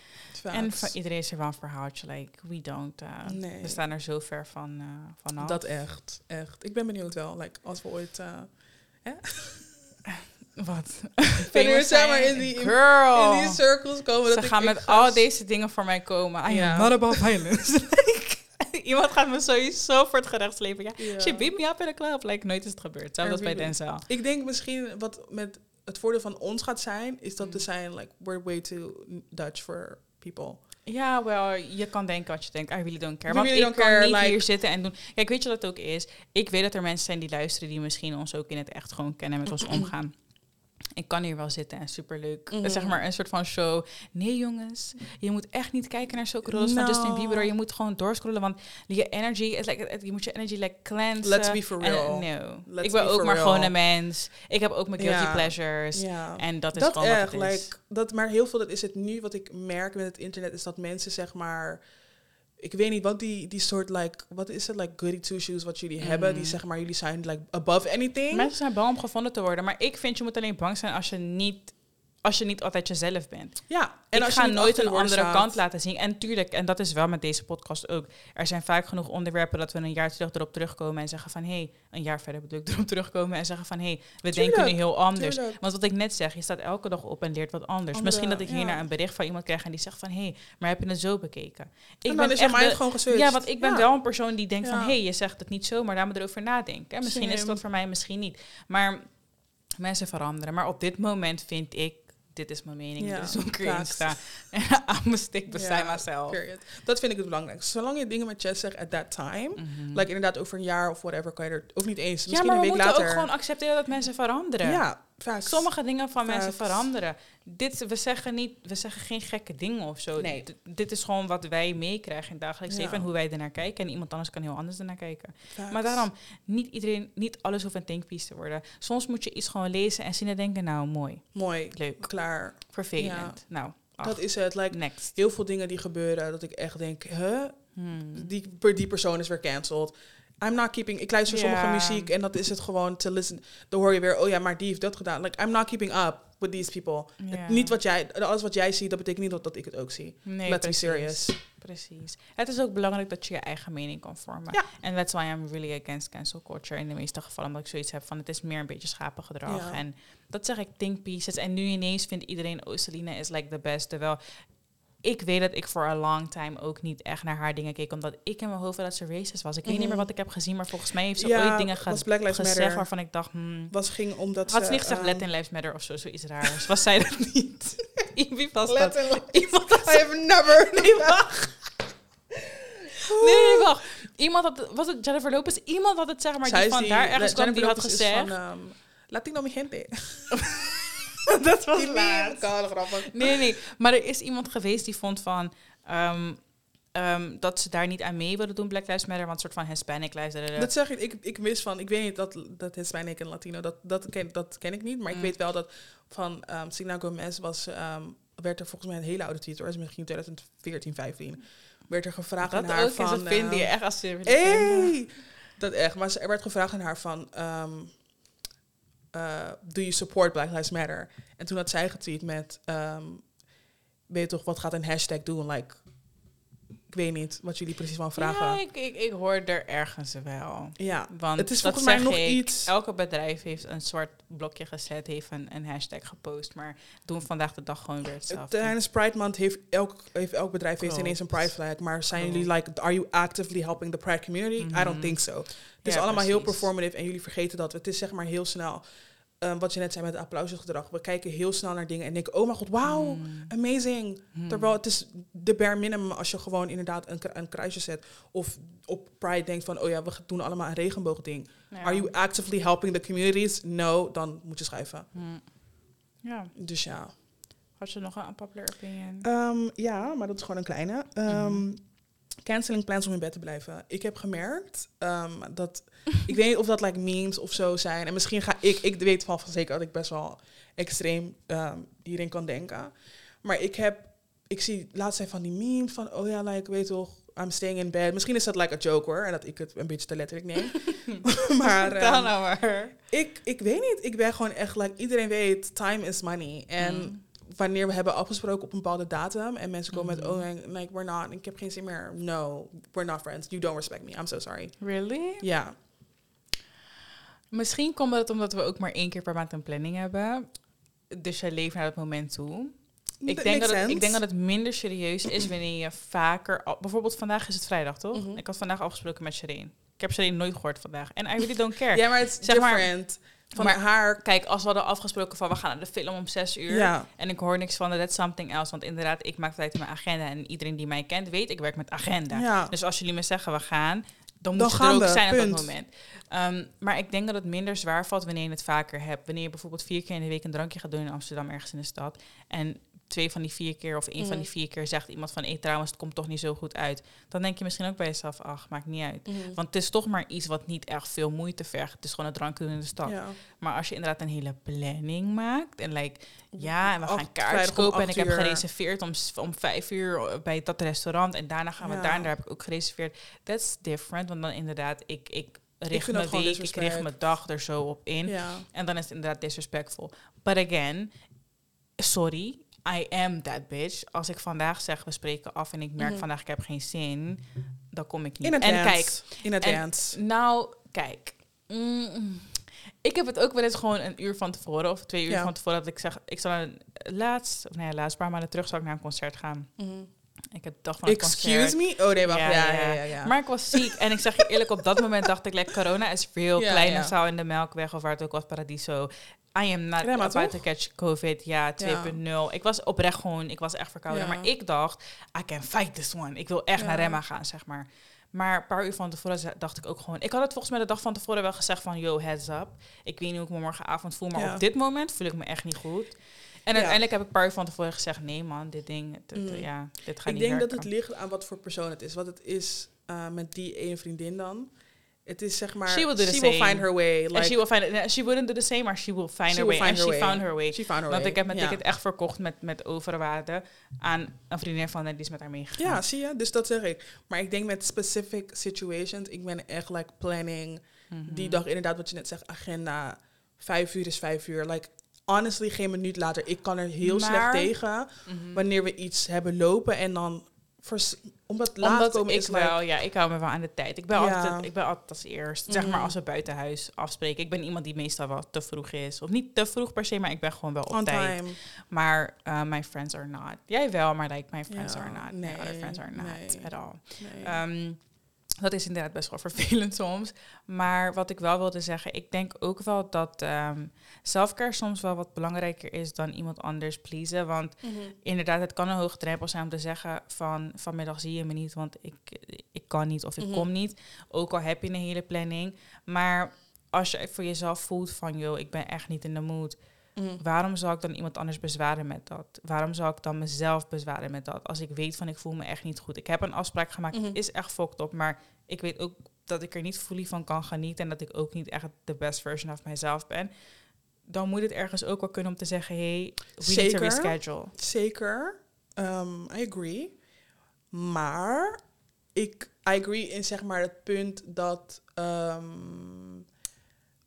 En van iedereen is er wel een verhaaltje. Like, we don't. uh, Nee. We staan er zo ver van, uh, vanaf. Dat echt, echt. Ik ben benieuwd wel. Like, als we ooit eh, Wat? Wanneer zeg maar in die- Girl. in die circles komen. Ze dat ik- gaan ik met al deze dingen voor mij komen. I not about violence. Iemand gaat me sowieso voor het gerecht slepen. Ja. She beat me up in de club. Like, nooit is het gebeurd. Zelfs als bij? Denzel. Ik denk misschien wat met het voordeel van ons gaat zijn, is Mm. dat we zijn, like, we're way too Dutch for people. Ja, wel, je kan denken wat je denkt. I really don't care. Want really ik don't kan care, niet like- hier zitten en doen... Kijk, weet je wat het ook is? Ik weet dat er mensen zijn die luisteren... die misschien ons ook in het echt gewoon kennen... met ons omgaan. Ik kan hier wel zitten en superleuk. Mhm. Zeg maar een soort van show. Nee jongens, je moet echt niet kijken naar zulke rolls van. Justin Bieber. Je moet gewoon doorscrollen, want je energy... Is like, je moet je energy like cleansen. Let's be for real. no. Let's ik ben be ook maar real. gewoon een mens. Ik heb ook mijn guilty pleasures. En dat is dat gewoon echt, wat het is. like, dat, maar heel veel dat is het nu wat ik merk met het internet is dat mensen zeg maar, ik weet niet wat die, die soort like, wat is het like goody two shoes wat jullie hebben, die zeg maar jullie zijn like above anything. Mensen zijn bang om gevonden te worden. Maar ik vind je moet alleen bang zijn als je niet, als je niet altijd jezelf bent. ja, En ik als je ga niet nooit een andere staat. kant laten zien. En tuurlijk, en dat is wel met deze podcast ook. Er zijn vaak genoeg onderwerpen dat we een jaar terug erop terugkomen en zeggen van hé, hey, een jaar verder bedoel ik erop terugkomen en zeggen van hé, hey, we denken nu heel anders. tuurlijk. Want wat ik net zeg, je staat elke dag op en leert wat anders. Andere, Misschien dat ik hier ja. naar een bericht van iemand krijg en die zegt van hé, hey, maar heb je het zo bekeken? Ik en dan is je echt mind de- gewoon geswitcht. ja, want ik ben Ja. wel een persoon die denkt van... Hé, hey, je zegt het niet zo, maar daar moet erover nadenken. En misschien is wat voor mij, misschien niet. Maar mensen veranderen. Maar op dit moment vind ik... dit is mijn mening, Ja, dit is hoe ik erin sta. I'm a stick beside Ja, myself. period. Dat vind ik het belangrijkste. Zolang je dingen met Chess zegt at that time, like inderdaad over een jaar of whatever, kan je er ook niet eens. Ja, Misschien maar een we week moeten ook gewoon accepteren dat mensen veranderen. ja, Sommige dingen van mensen veranderen. Dit, we, zeggen niet, we zeggen geen gekke dingen of zo. Nee. Dit is gewoon wat wij meekrijgen in het dagelijks Ja. leven en hoe wij ernaar kijken. En iemand anders kan heel anders ernaar kijken. Maar daarom, niet iedereen, niet alles hoeft een thinkpiece te worden. Soms moet je iets gewoon lezen en zien en denken, nou mooi, Mooi, leuk, klaar. vervelend. Nou, ach, Dat is het. Like, next. heel veel dingen die gebeuren, dat ik echt denk, huh? Hmm. Die, die persoon is weer cancelled. I'm not keeping... Ik luister sommige Ja. muziek en dat is het gewoon te listen. Dan hoor je weer, oh ja, maar die heeft dat gedaan. Like, I'm not keeping up with these people. Het- niet wat jij... Alles wat jij ziet, dat betekent niet dat, dat ik het ook zie. Nee, Let's precies. be serious. Precies. Het is ook belangrijk dat je je eigen mening kan vormen. Ja. En that's why I'm really against cancel culture in de meeste gevallen. Omdat ik zoiets heb van het is meer een beetje schapengedrag. Ja. En dat zeg ik, think pieces. En nu ineens vindt iedereen, oh, Selena is like the best. Terwijl ik weet dat ik voor a long time ook niet echt naar haar dingen keek. Omdat ik in mijn hoofd dat ze racist was. Ik weet niet Mhm. meer wat ik heb gezien, maar volgens mij heeft ze Ja, ooit dingen ge- gezegd Matter. waarvan ik dacht, hmm, Was ging omdat had ze... niet gezegd ehm, Latin Lives Matter of zo, zoiets raars. Was zij dat niet? Wie was dat? Latin Lives- Iemand had I have never... Nee, wacht. Nee, wacht. Iemand had, was het Jennifer Lopez? Iemand had het zeg maar, Zij die van die- daar ergens kwam, die had gezegd. Van, ehm, Latino mi gente. dat was Die kale grappig. Nee, nee. Maar er is iemand geweest die vond van... ehm, ehm, dat ze daar niet aan mee willen doen, Black Lives Matter. Want een soort van Hispanic Lives... dadada. Dat zeg ik, ik, ik wist van, ik weet niet dat, dat Hispanic en Latino, dat, dat, ken, dat ken ik niet. Maar ik Mm. weet wel dat van um, Selena Gomez was, ehm, werd er volgens mij een hele oude tweet, hoor, is misschien 2014, 15, werd er gevraagd dat aan haar ook van... is een vind je ehm, echt als ze. Hey! Dat echt. Maar er werd gevraagd aan haar van... ehm, eh, do you support Black Lives Matter? En toen had zij getweet met... ehm, weet je toch, wat gaat een hashtag doen? Like, ik weet niet wat jullie precies van vragen. Ja, ik, ik, ik hoor er ergens wel. Ja, Want Het is dat volgens mij nog ik, iets- Elke bedrijf heeft een soort blokje gezet, heeft een, een hashtag gepost. Maar doen vandaag de dag gewoon weer hetzelfde. tijdens Pride Month heeft elk, heeft elk bedrijf heeft ineens een Pride flag. Maar zijn Klopt. jullie like, are you actively helping the Pride community? I Mhm. don't think so. Het is allemaal heel performative en jullie vergeten dat. Het is zeg maar heel snel, ehm, wat je net zei met het applausgedrag. We kijken heel snel naar dingen en denken, oh mijn god, wauw, Mm. amazing. Hmm. Terwijl het is de bare minimum als je gewoon inderdaad een, een kruisje zet. Of op Pride denkt van, oh ja, we doen allemaal een regenboogding. Ja. Are you actively helping the communities? No, dan moet je schrijven. Hmm. Ja, Dus ja. had je nog een unpopular opinion? Ehm, ja, maar dat is gewoon een kleine. Ehm, Mhm. Canceling plans om in bed te blijven. Ik heb gemerkt ehm, dat... ik weet niet of dat like memes of zo zijn. En misschien ga ik... Ik weet van van zeker dat ik best wel extreem ehm, hierin kan denken. Maar ik heb... Ik zie laatst zijn van die memes van... Oh ja, like, weet toch... I'm staying in bed. Misschien is dat like a joke hoor. En dat ik het een beetje te letterlijk neem. maar ehm, nou maar. ik, ik weet niet. Ik ben gewoon echt... Like, iedereen weet, time is money. En Mm. Wanneer we hebben afgesproken op een bepaalde datum en mensen komen Mhm. met, oh, like, like, we're not, ik heb geen zin meer. No, we're not friends. You don't respect me. I'm so sorry. Really? Ja. Misschien komt het omdat we ook maar één keer per maand een planning hebben. Dus jij leeft naar dat moment toe. Ik denk, dat het, ik denk dat het minder serieus is wanneer je vaker... al- Bijvoorbeeld vandaag is het vrijdag, toch? Mhm. Ik had vandaag afgesproken met Shireen. Ik heb Shireen nooit gehoord vandaag. En I really don't care. Ja, maar het is Zeg maar- different. Van maar- haar. Kijk, als we hadden afgesproken van we gaan naar de film om zes uur... Ja. en ik hoor niks van that's something else... want inderdaad, ik maak tijd in mijn agenda... en iedereen die mij kent weet, ik werk met agenda. Ja. Dus als jullie me zeggen we gaan, dan, Dan moet gaan er ook we, zijn op dat moment. Ehm, maar ik denk dat het minder zwaar valt wanneer je het vaker hebt. Wanneer je bijvoorbeeld vier keer in de week een drankje gaat doen in Amsterdam, ergens in de stad. En twee van die vier keer of één van die vier keer zegt iemand van... Hé, trouwens, het komt toch niet zo goed uit. Dan denk je misschien ook bij jezelf, ach, maakt niet uit. Mhm. Want het is toch maar iets wat niet echt veel moeite vergt. Het is gewoon een drankje doen in de stad. Ja. Maar als je inderdaad een hele planning maakt en like, ja, en we gaan kaartjes kopen en ik heb gereserveerd om, om vijf uur bij dat restaurant en daarna gaan we Ja. daar en daar heb ik ook gereserveerd. That's different, want dan inderdaad, ik, ik richt mijn gewoon week, ik richt mijn dag er zo op in. ja. En dan is het inderdaad disrespectful. But again, sorry, I am that bitch. Als ik vandaag zeg, we spreken af en ik merk Mhm. vandaag, ik heb geen zin, dan kom ik niet. In en kijk, In advance. nou, kijk. Mm, ik heb het ook wel eens gewoon een uur van tevoren of twee uur Ja. van tevoren dat ik zeg, ik zal een, laatst, of nee, laatst een paar maanden terug zal ik naar een concert gaan. Mhm. Ik heb dag van Excuse me? Oh nee, wacht. Ja, Ja, ja, ja, ja. ja, Maar ik was ziek en ik zeg je eerlijk, op dat moment dacht ik, like, corona is. Ja, Kleine ja. zaal in de Melkweg of waar het ook was, Paradiso. I am not Crema, about toch? to catch COVID. Ja, 2.0. Ik was oprecht gewoon, ik was echt verkouden. Ja. Maar ik dacht, I can fight this one. Ik wil echt Ja. naar Remma gaan, zeg maar. Maar een paar uur van tevoren dacht ik ook gewoon... Ik had het volgens mij de dag van tevoren wel gezegd van... Yo, heads up. Ik weet niet hoe ik me morgenavond voel, maar Ja. op dit moment voel ik me echt niet goed. En uiteindelijk heb ik een paar van tevoren gezegd... Nee man, dit ding, het- Mm. ja, dit gaat Ik niet denk dat het ligt aan wat voor persoon het is. Wat het is eh, met die ene vriendin dan. Het is zeg maar, She will do the she will find her way. And Like, she will find it, she wouldn't do the same, maar she will find She her will way. find and her she way. found her way. she found her Want way. ik heb mijn ticket echt verkocht met, met overwaarde aan een vriendin van haar die is met haar meegegaan. Ja, zie je? Dus dat zeg ik. Maar ik denk met specific situations, ik ben echt like planning. Mhm. Die dag inderdaad, wat je net zegt, agenda. Vijf uur is vijf uur. Like, honestly, geen minuut later. Ik kan er heel slecht tegen Mhm. wanneer we iets hebben lopen en dan... Vers, omdat laat Omdat komen ik is wel, like, ja, ik hou me wel aan de tijd. Ik ben, Ja. altijd, ik ben altijd als eerst. Zeg maar Mhm. als we buiten huis afspreken. Ik ben iemand die meestal wel te vroeg is. Of niet te vroeg per se, maar ik ben gewoon wel op on tijd. time. Maar uh, my friends are not. Jij wel, maar like my friends Ja, are not. my nee, other friends are not nee. at all. Nee. Ehm, dat is inderdaad best wel vervelend soms. Maar wat ik wel wilde zeggen, ik denk ook wel dat selfcare soms wel wat belangrijker is dan iemand anders pleasen. Want Mhm. inderdaad, het kan een hoge drempel zijn om te zeggen van vanmiddag zie je me niet, want ik, ik kan niet of ik Mhm. kom niet. Ook al heb je een hele planning. Maar als je voor jezelf voelt van, joh, ik ben echt niet in de mood. Mhm. Waarom zou ik dan iemand anders bezwaren met dat? Waarom zou ik dan mezelf bezwaren met dat? Als ik weet van ik voel me echt niet goed. Ik heb een afspraak gemaakt, het is echt fucked op. Maar ik weet ook dat ik er niet fully van kan genieten. En dat ik ook niet echt de best version of mezelf ben. Dan moet het ergens ook wel kunnen om te zeggen... Hey, we need to Zeker. reschedule. Zeker. Um, I agree. Maar ik I agree in zeg maar het punt dat ehm,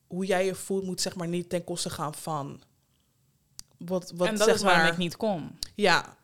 hoe jij je voelt moet zeg maar niet ten koste gaan van wat wat en dat zeg is waarom maar ik niet kom. ja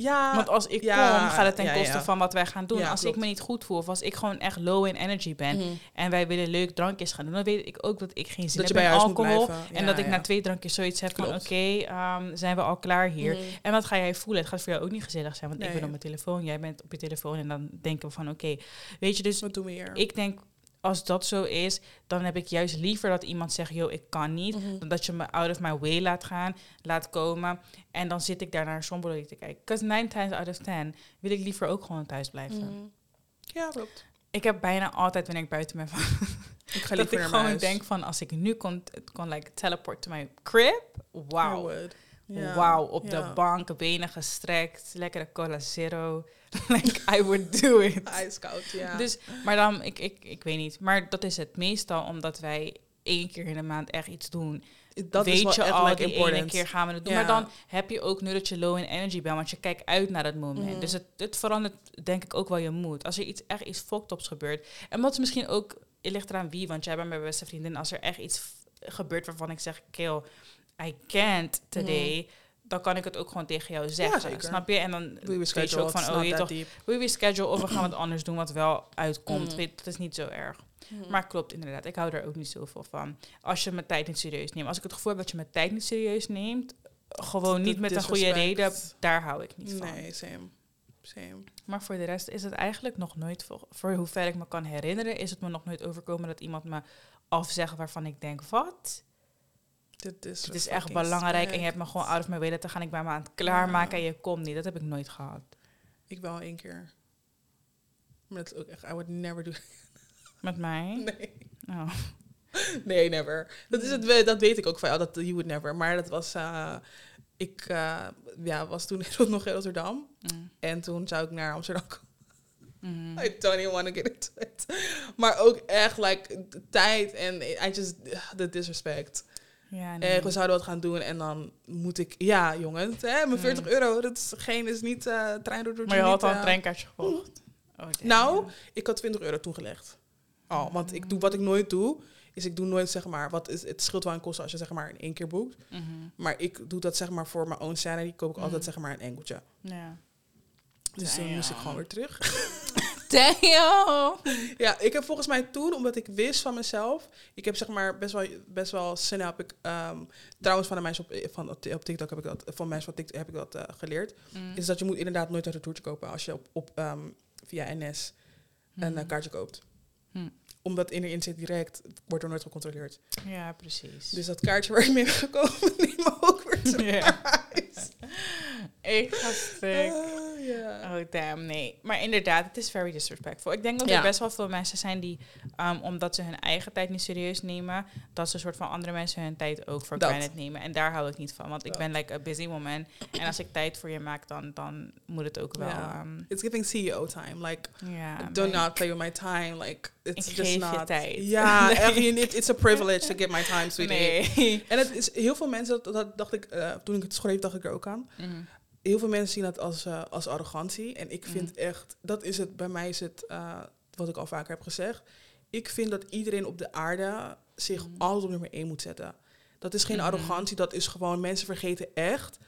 ja Want als ik ja, kom, gaat het ten ja, koste ja. van wat wij gaan doen. Als klopt. ik me niet goed voel of als ik gewoon echt low in energy ben... Mhm. en wij willen leuk drankjes gaan doen... dan weet ik ook dat ik geen zin dat heb bij in alcohol. En dat ik na twee drankjes zoiets heb van... Oké, ehm, zijn we al klaar hier? Mhm. En wat ga jij voelen? Het gaat voor jou ook niet gezellig zijn. Want ik ben op mijn telefoon, jij bent op je telefoon. En dan denken we van, oké, weet je, dus wat doen we hier ik denk... Als dat zo is, dan heb ik juist liever dat iemand zegt... yo, ik kan niet. Mhm. Dan dat je me out of my way laat gaan, laat komen. En dan zit ik daar naar Sombololi te kijken. Because nine times out of ten wil ik liever ook gewoon thuis blijven. Mhm. ja klopt Ik heb bijna altijd, wanneer ik buiten ben, van, ik ga dat liever ik naar gewoon mijn huis. denk van... als ik nu kon, kon like, teleport to my crib, wauw. Ja, Wauw, op de bank, benen gestrekt, lekkere cola zero. like, I would do it. ijskoud ja Dus, maar dan, ik, ik, ik weet niet. Maar dat is het meestal omdat wij één keer in de maand echt iets doen. dat weet is wel je echt al, like die important. ene keer gaan we het doen. Ja. Maar dan heb je ook nu dat je low in energy bent, want je kijkt uit naar dat moment. Mhm. Dus het, het verandert denk ik ook wel je moed. Als er iets, echt iets fucked ups gebeurt. En wat is misschien ook, het ligt eraan wie, want jij bent mijn beste vriendin. Als er echt iets gebeurt waarvan ik zeg, kill, I can't today... Dan kan ik het ook gewoon tegen jou zeggen. snap je? En dan we weet je ook van, oh, je toch, we reschedule of we gaan wat anders doen wat wel uitkomt. Mhm. Weet, dat is niet zo erg. Mhm. Maar klopt inderdaad, ik hou er ook niet zoveel van. Als je mijn tijd niet serieus neemt. Als ik het gevoel heb dat je mijn tijd niet serieus neemt, gewoon niet met een goede reden, daar hou ik niet van. nee same same Maar voor de rest is het eigenlijk nog nooit, voor, voor hoever ik me kan herinneren, is het me nog nooit overkomen dat iemand me afzegt waarvan ik denk, wat? Dit is, Het is echt belangrijk en je hebt me gewoon out of my way laten gaan. Ik ben me aan het klaarmaken en je komt niet. Dat heb ik nooit gehad. Ik wel één keer. Maar dat is ook echt, I would never do. Met mij? Nee. Oh. Nee, never. Dat, is het, dat weet ik ook van jou, dat you would never. Maar dat was, eh, ik eh, ja, was toen nog in Rotterdam. Mm. En toen zou ik naar Amsterdam komen. Mhm. I don't even want to get into it. Maar ook echt, like, de tijd en I just, the disrespect. Ja, we zouden wat gaan doen en dan moet ik, ja jongen, hè, mijn 40 euro, dat is geen, is niet uh, trein door Maar je had al een eh, treinkaartje gekocht? Oh, damn. Nou, ik had 20 euro toegelegd. Oh, want ik doe wat ik nooit doe, is ik doe nooit zeg maar, wat is, het scheelt wel aan kosten als je zeg maar in één keer boekt. Mhm. Maar ik doe dat zeg maar voor mijn own sanity, koop ik Mhm. altijd zeg maar een enkeltje. Ja. Dus toen moest ik gewoon weer terug. Damn! ja, ik heb volgens mij toen, omdat ik wist van mezelf, ik heb zeg maar best wel, best wel snel heb ik, ehm, trouwens van de mensen op, van, op TikTok heb ik dat, van mensen op TikTok heb ik dat eh, geleerd, Mm. is dat je moet inderdaad nooit uit toertje kopen als je op, op ehm, via NS een eh, kaartje koopt. Hm. Omdat in erin zit direct, wordt er nooit gecontroleerd. Ja, precies. Dus dat kaartje waar ik mee ben gekomen, neem ook weer terug Ja. ik ga stuk. Ja. Oh, damn, nee. Maar inderdaad, het is very disrespectful. Ik denk dat Ja. er best wel veel mensen zijn die, um, omdat ze hun eigen tijd niet serieus nemen, dat ze een soort van andere mensen hun tijd ook voor granted nemen. En daar hou ik niet van, want ik ben like a busy woman. En als ik tijd voor je maak, dan, dan moet het ook wel... Um, It's giving CEO time. Like, do like- not play with my time. Like, it's Ik just geef je not. tijd. Ja, echt. It's a privilege to get my time, sweetie. Nee. En het is heel veel mensen, dat, dat dacht ik, eh, toen ik het schreef, dacht ik er ook aan. Mhm. Heel veel mensen zien dat als, eh, als arrogantie. En ik vind Mhm. echt, dat is het, bij mij is het, eh, wat ik al vaker heb gezegd. Ik vind dat iedereen op de aarde zich Mhm. alles op nummer één moet zetten. Dat is geen Mhm. arrogantie, dat is gewoon, mensen vergeten echt.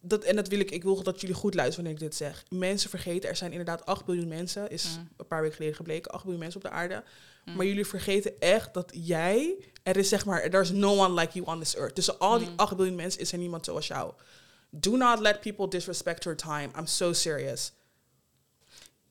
Dat, en dat wil ik, ik wil dat jullie goed luisteren wanneer ik dit zeg. Mensen vergeten, er zijn inderdaad 8 biljoen mensen, is Mhm. een paar weken geleden gebleken, 8 biljoen mensen op de aarde. Mhm. Maar jullie vergeten echt dat jij, er is zeg maar, there's no one like you on this earth. Tussen al die Mm. 8 biljoen mensen is er niemand zoals jou. Do not let people disrespect your time. I'm so serious.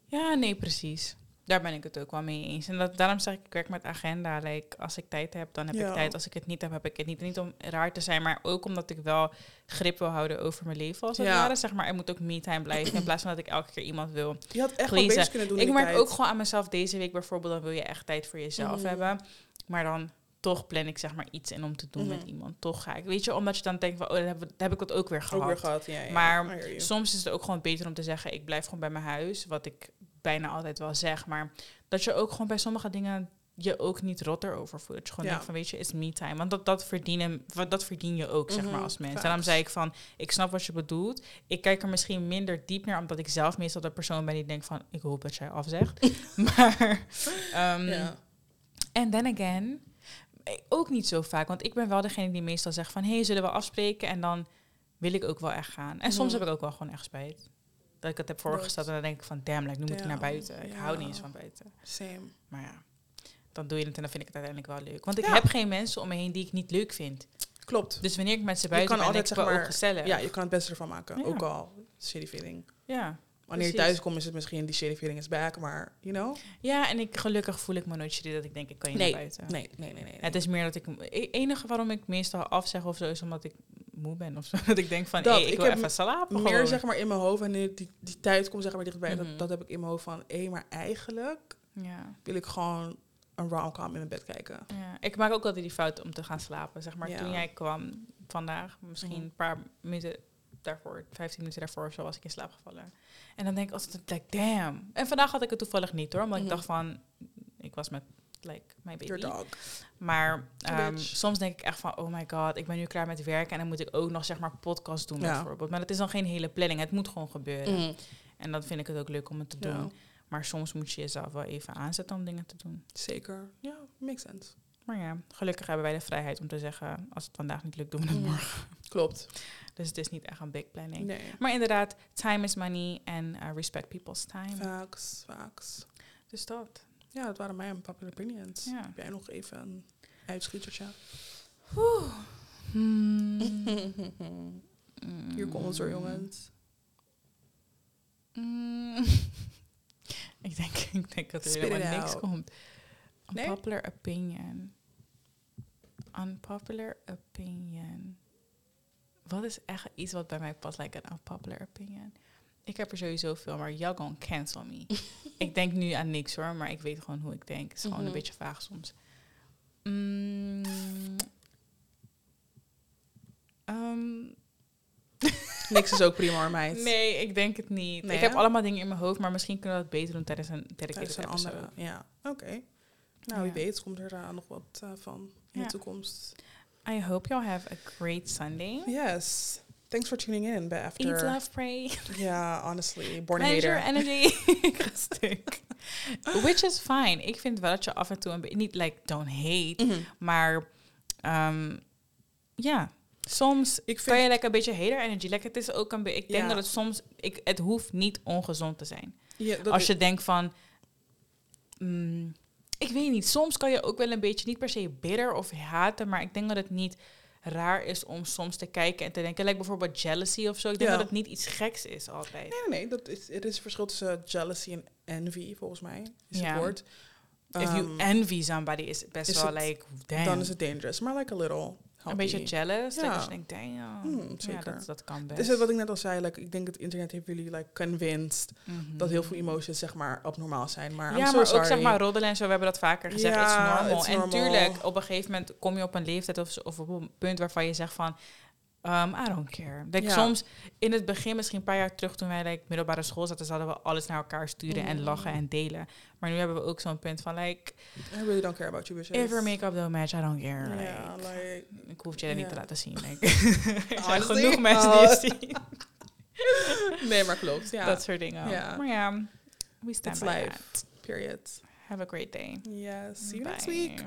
Ja, nee, precies. Daar ben ik het ook wel mee eens. En dat, daarom zeg ik, ik werk met agenda. Like, als ik tijd heb, dan heb Ja. ik tijd. Als ik het niet heb, heb ik het niet. Niet om raar te zijn, maar ook omdat ik wel grip wil houden over mijn leven, als het Ja. ware. Zeg maar, er moet ook me-time blijven, in plaats van dat ik elke keer iemand wil. Je had echt bezig kunnen doen ik merk tijd. ook gewoon aan mezelf deze week bijvoorbeeld, dan wil je echt tijd voor jezelf Mhm. hebben. Maar dan toch plan ik zeg maar iets in om te doen met Mhm. iemand. Toch ga ik. Weet je, omdat je dan denkt van, oh, dan heb, dan heb ik dat ook weer gehad. Ook weer gehad, ja. ja. Maar. Soms is het ook gewoon beter om te zeggen, ik blijf gewoon bij mijn huis. Wat ik bijna altijd wel zeg. Maar dat je ook gewoon bij sommige dingen je ook niet rotter over voelt. Dat je gewoon Ja. denkt van, weet je, is me time. Want dat, dat, verdienen, wat- dat verdien je ook, zeg maar, Mhm, als mens. facts. Daarom zei ik van, ik snap wat je bedoelt. Ik kijk er misschien minder diep naar, omdat ik zelf meestal de persoon ben die denkt van, ik hoop dat jij afzegt. maar, ja. en then again, ook niet zo vaak. Want ik ben wel degene die meestal zegt van... hé, hey, zullen we afspreken? En dan wil ik ook wel echt gaan. En soms Mhm. heb ik ook wel gewoon echt spijt. Dat ik het heb voorgesteld en dan denk ik van... damn, like, nu moet ik naar buiten. Ik hou niet eens van buiten. Same. Maar ja, dan doe je het en dan vind ik het uiteindelijk wel leuk. Want ik heb geen mensen om me heen die ik niet leuk vind. Klopt. Dus wanneer ik met ze Je buiten kan ben, altijd, ik zeg wel maar, gezellig. Ja, je kan het beste ervan maken. Ook al shitty feeling. ja. Wanneer je thuis komt is het misschien die shitty feeling is back, maar you know? Ja, en ik, gelukkig voel ik me nooit shitty dat ik denk, ik kan je Nee. naar buiten. Nee, nee, nee, nee. Het is meer dat ik... Het enige waarom ik meestal afzeg of zo is omdat ik moe ben of zo. Dat ik denk van, Dat, hey, ik, ik wil even slapen meer gewoon. zeg maar in mijn hoofd wanneer die, die tijd komt zeg maar dichtbij. Mhm. Dat, dat heb ik in mijn hoofd van, hé, maar eigenlijk Ja, wil ik gewoon een rom-com in mijn bed kijken. ja. Ik maak ook altijd die fout om te gaan slapen. Zeg maar, Ja. toen jij kwam vandaag, misschien Mhm. een paar minuten daarvoor, 15 minuten daarvoor of zo, was ik in slaap gevallen. En dan denk ik altijd, like, damn. En vandaag had ik het toevallig niet hoor, omdat Mhm. ik dacht van, ik was met, like, mijn baby. Your dog. Maar ehm, soms denk ik echt van, oh my god, ik ben nu klaar met werken en dan moet ik ook nog zeg maar podcast doen Ja. bijvoorbeeld. Maar dat is dan geen hele planning, het moet gewoon gebeuren. Mhm. En dan vind ik het ook leuk om het te doen. Ja, Maar soms moet je jezelf wel even aanzetten om dingen te doen. zeker. Ja, makes sense. Maar ja, gelukkig hebben wij de vrijheid om te zeggen... als het vandaag niet lukt, doen we het Mhm. morgen. Klopt. Dus het is niet echt een big planning. Nee. Maar inderdaad, time is money en uh, respect people's time. Facts, facts. Dus dat. Ja, dat waren mijn popular opinions. Ja. Heb jij nog even een uitschietertje? Hmm. Hier komt het hoor, jongens. Mm. ik, denk, ik denk dat er Spit helemaal niks out. komt. Nee? Unpopular opinion. Unpopular opinion. Wat is echt iets wat bij mij past, like een unpopular opinion? Ik heb er sowieso veel, maar y'all gonna cancel me. ik denk nu aan niks hoor, maar ik weet gewoon hoe ik denk. Het is gewoon Mhm. een beetje vaag soms. Mm. Ehm, Niks is ook prima hoor, meid. nee, ik denk het niet. Nee, ik heb allemaal dingen in mijn hoofd, maar misschien kunnen we dat beter doen tijdens een dedicated een andere. Ja, oké. Nou, wie Ja. weet komt er uh, nog wat uh, van in Ja. de toekomst. I hope y'all have a great Sunday. Yes. Thanks for tuning in bij After. Eat, love, pray. Ja, honestly. Born hater. energy. Which is fine. Ik vind wel dat je af en toe een beetje... Niet like, don't hate. Mhm. Maar ehm, ja, soms Ik vind... kan je like, een beetje hater energy. Like, het is ook een beetje... Ik denk dat het soms... Ik, het hoeft niet ongezond te zijn. Als je denkt van... mm, ik weet niet. Soms kan je ook wel een beetje... Niet per se bitter of haten. Maar ik denk dat het niet raar is om soms te kijken en te denken. Like bijvoorbeeld jealousy of zo. Ik denk Ja. dat het niet iets geks is altijd. Nee, nee, nee. Dat is, er is een verschil tussen jealousy en envy, volgens mij. Is Ja. het woord. If you Um, envy somebody is het best is wel het- like, damn. dan is het dangerous. Maar like a little. Een beetje jealous. Ja. Dat je denkt, damn. Hmm, Ja, dat, dat kan best. Het is het wat ik net al zei, like, ik denk het internet heeft jullie like, convinced dat heel veel emotions zeg maar abnormaal zijn. Maar I'm ja, so maar sorry. ook zeg maar roddelen en zo, we hebben dat vaker gezegd, Ja, it's normal. it's en tuurlijk, op een gegeven moment kom je op een leeftijd of, of op een punt waarvan je zegt van, um, I don't care. Like, Ja. Soms in het begin, misschien een paar jaar terug toen wij like, middelbare school zaten, zouden we alles naar elkaar sturen en lachen en delen. Maar nu hebben we ook zo'n punt van, like, I really don't care about you bitches. if your make-up don't match, I don't care. Like, like... ik hoef je dat niet te laten zien. Like. er zijn genoeg mensen Oh. die het zien. Nee, maar klopt. Ja. Dat soort dingen. Maar ja, we stand It's by life. that. Period. Have a great day. Yes. See you next week.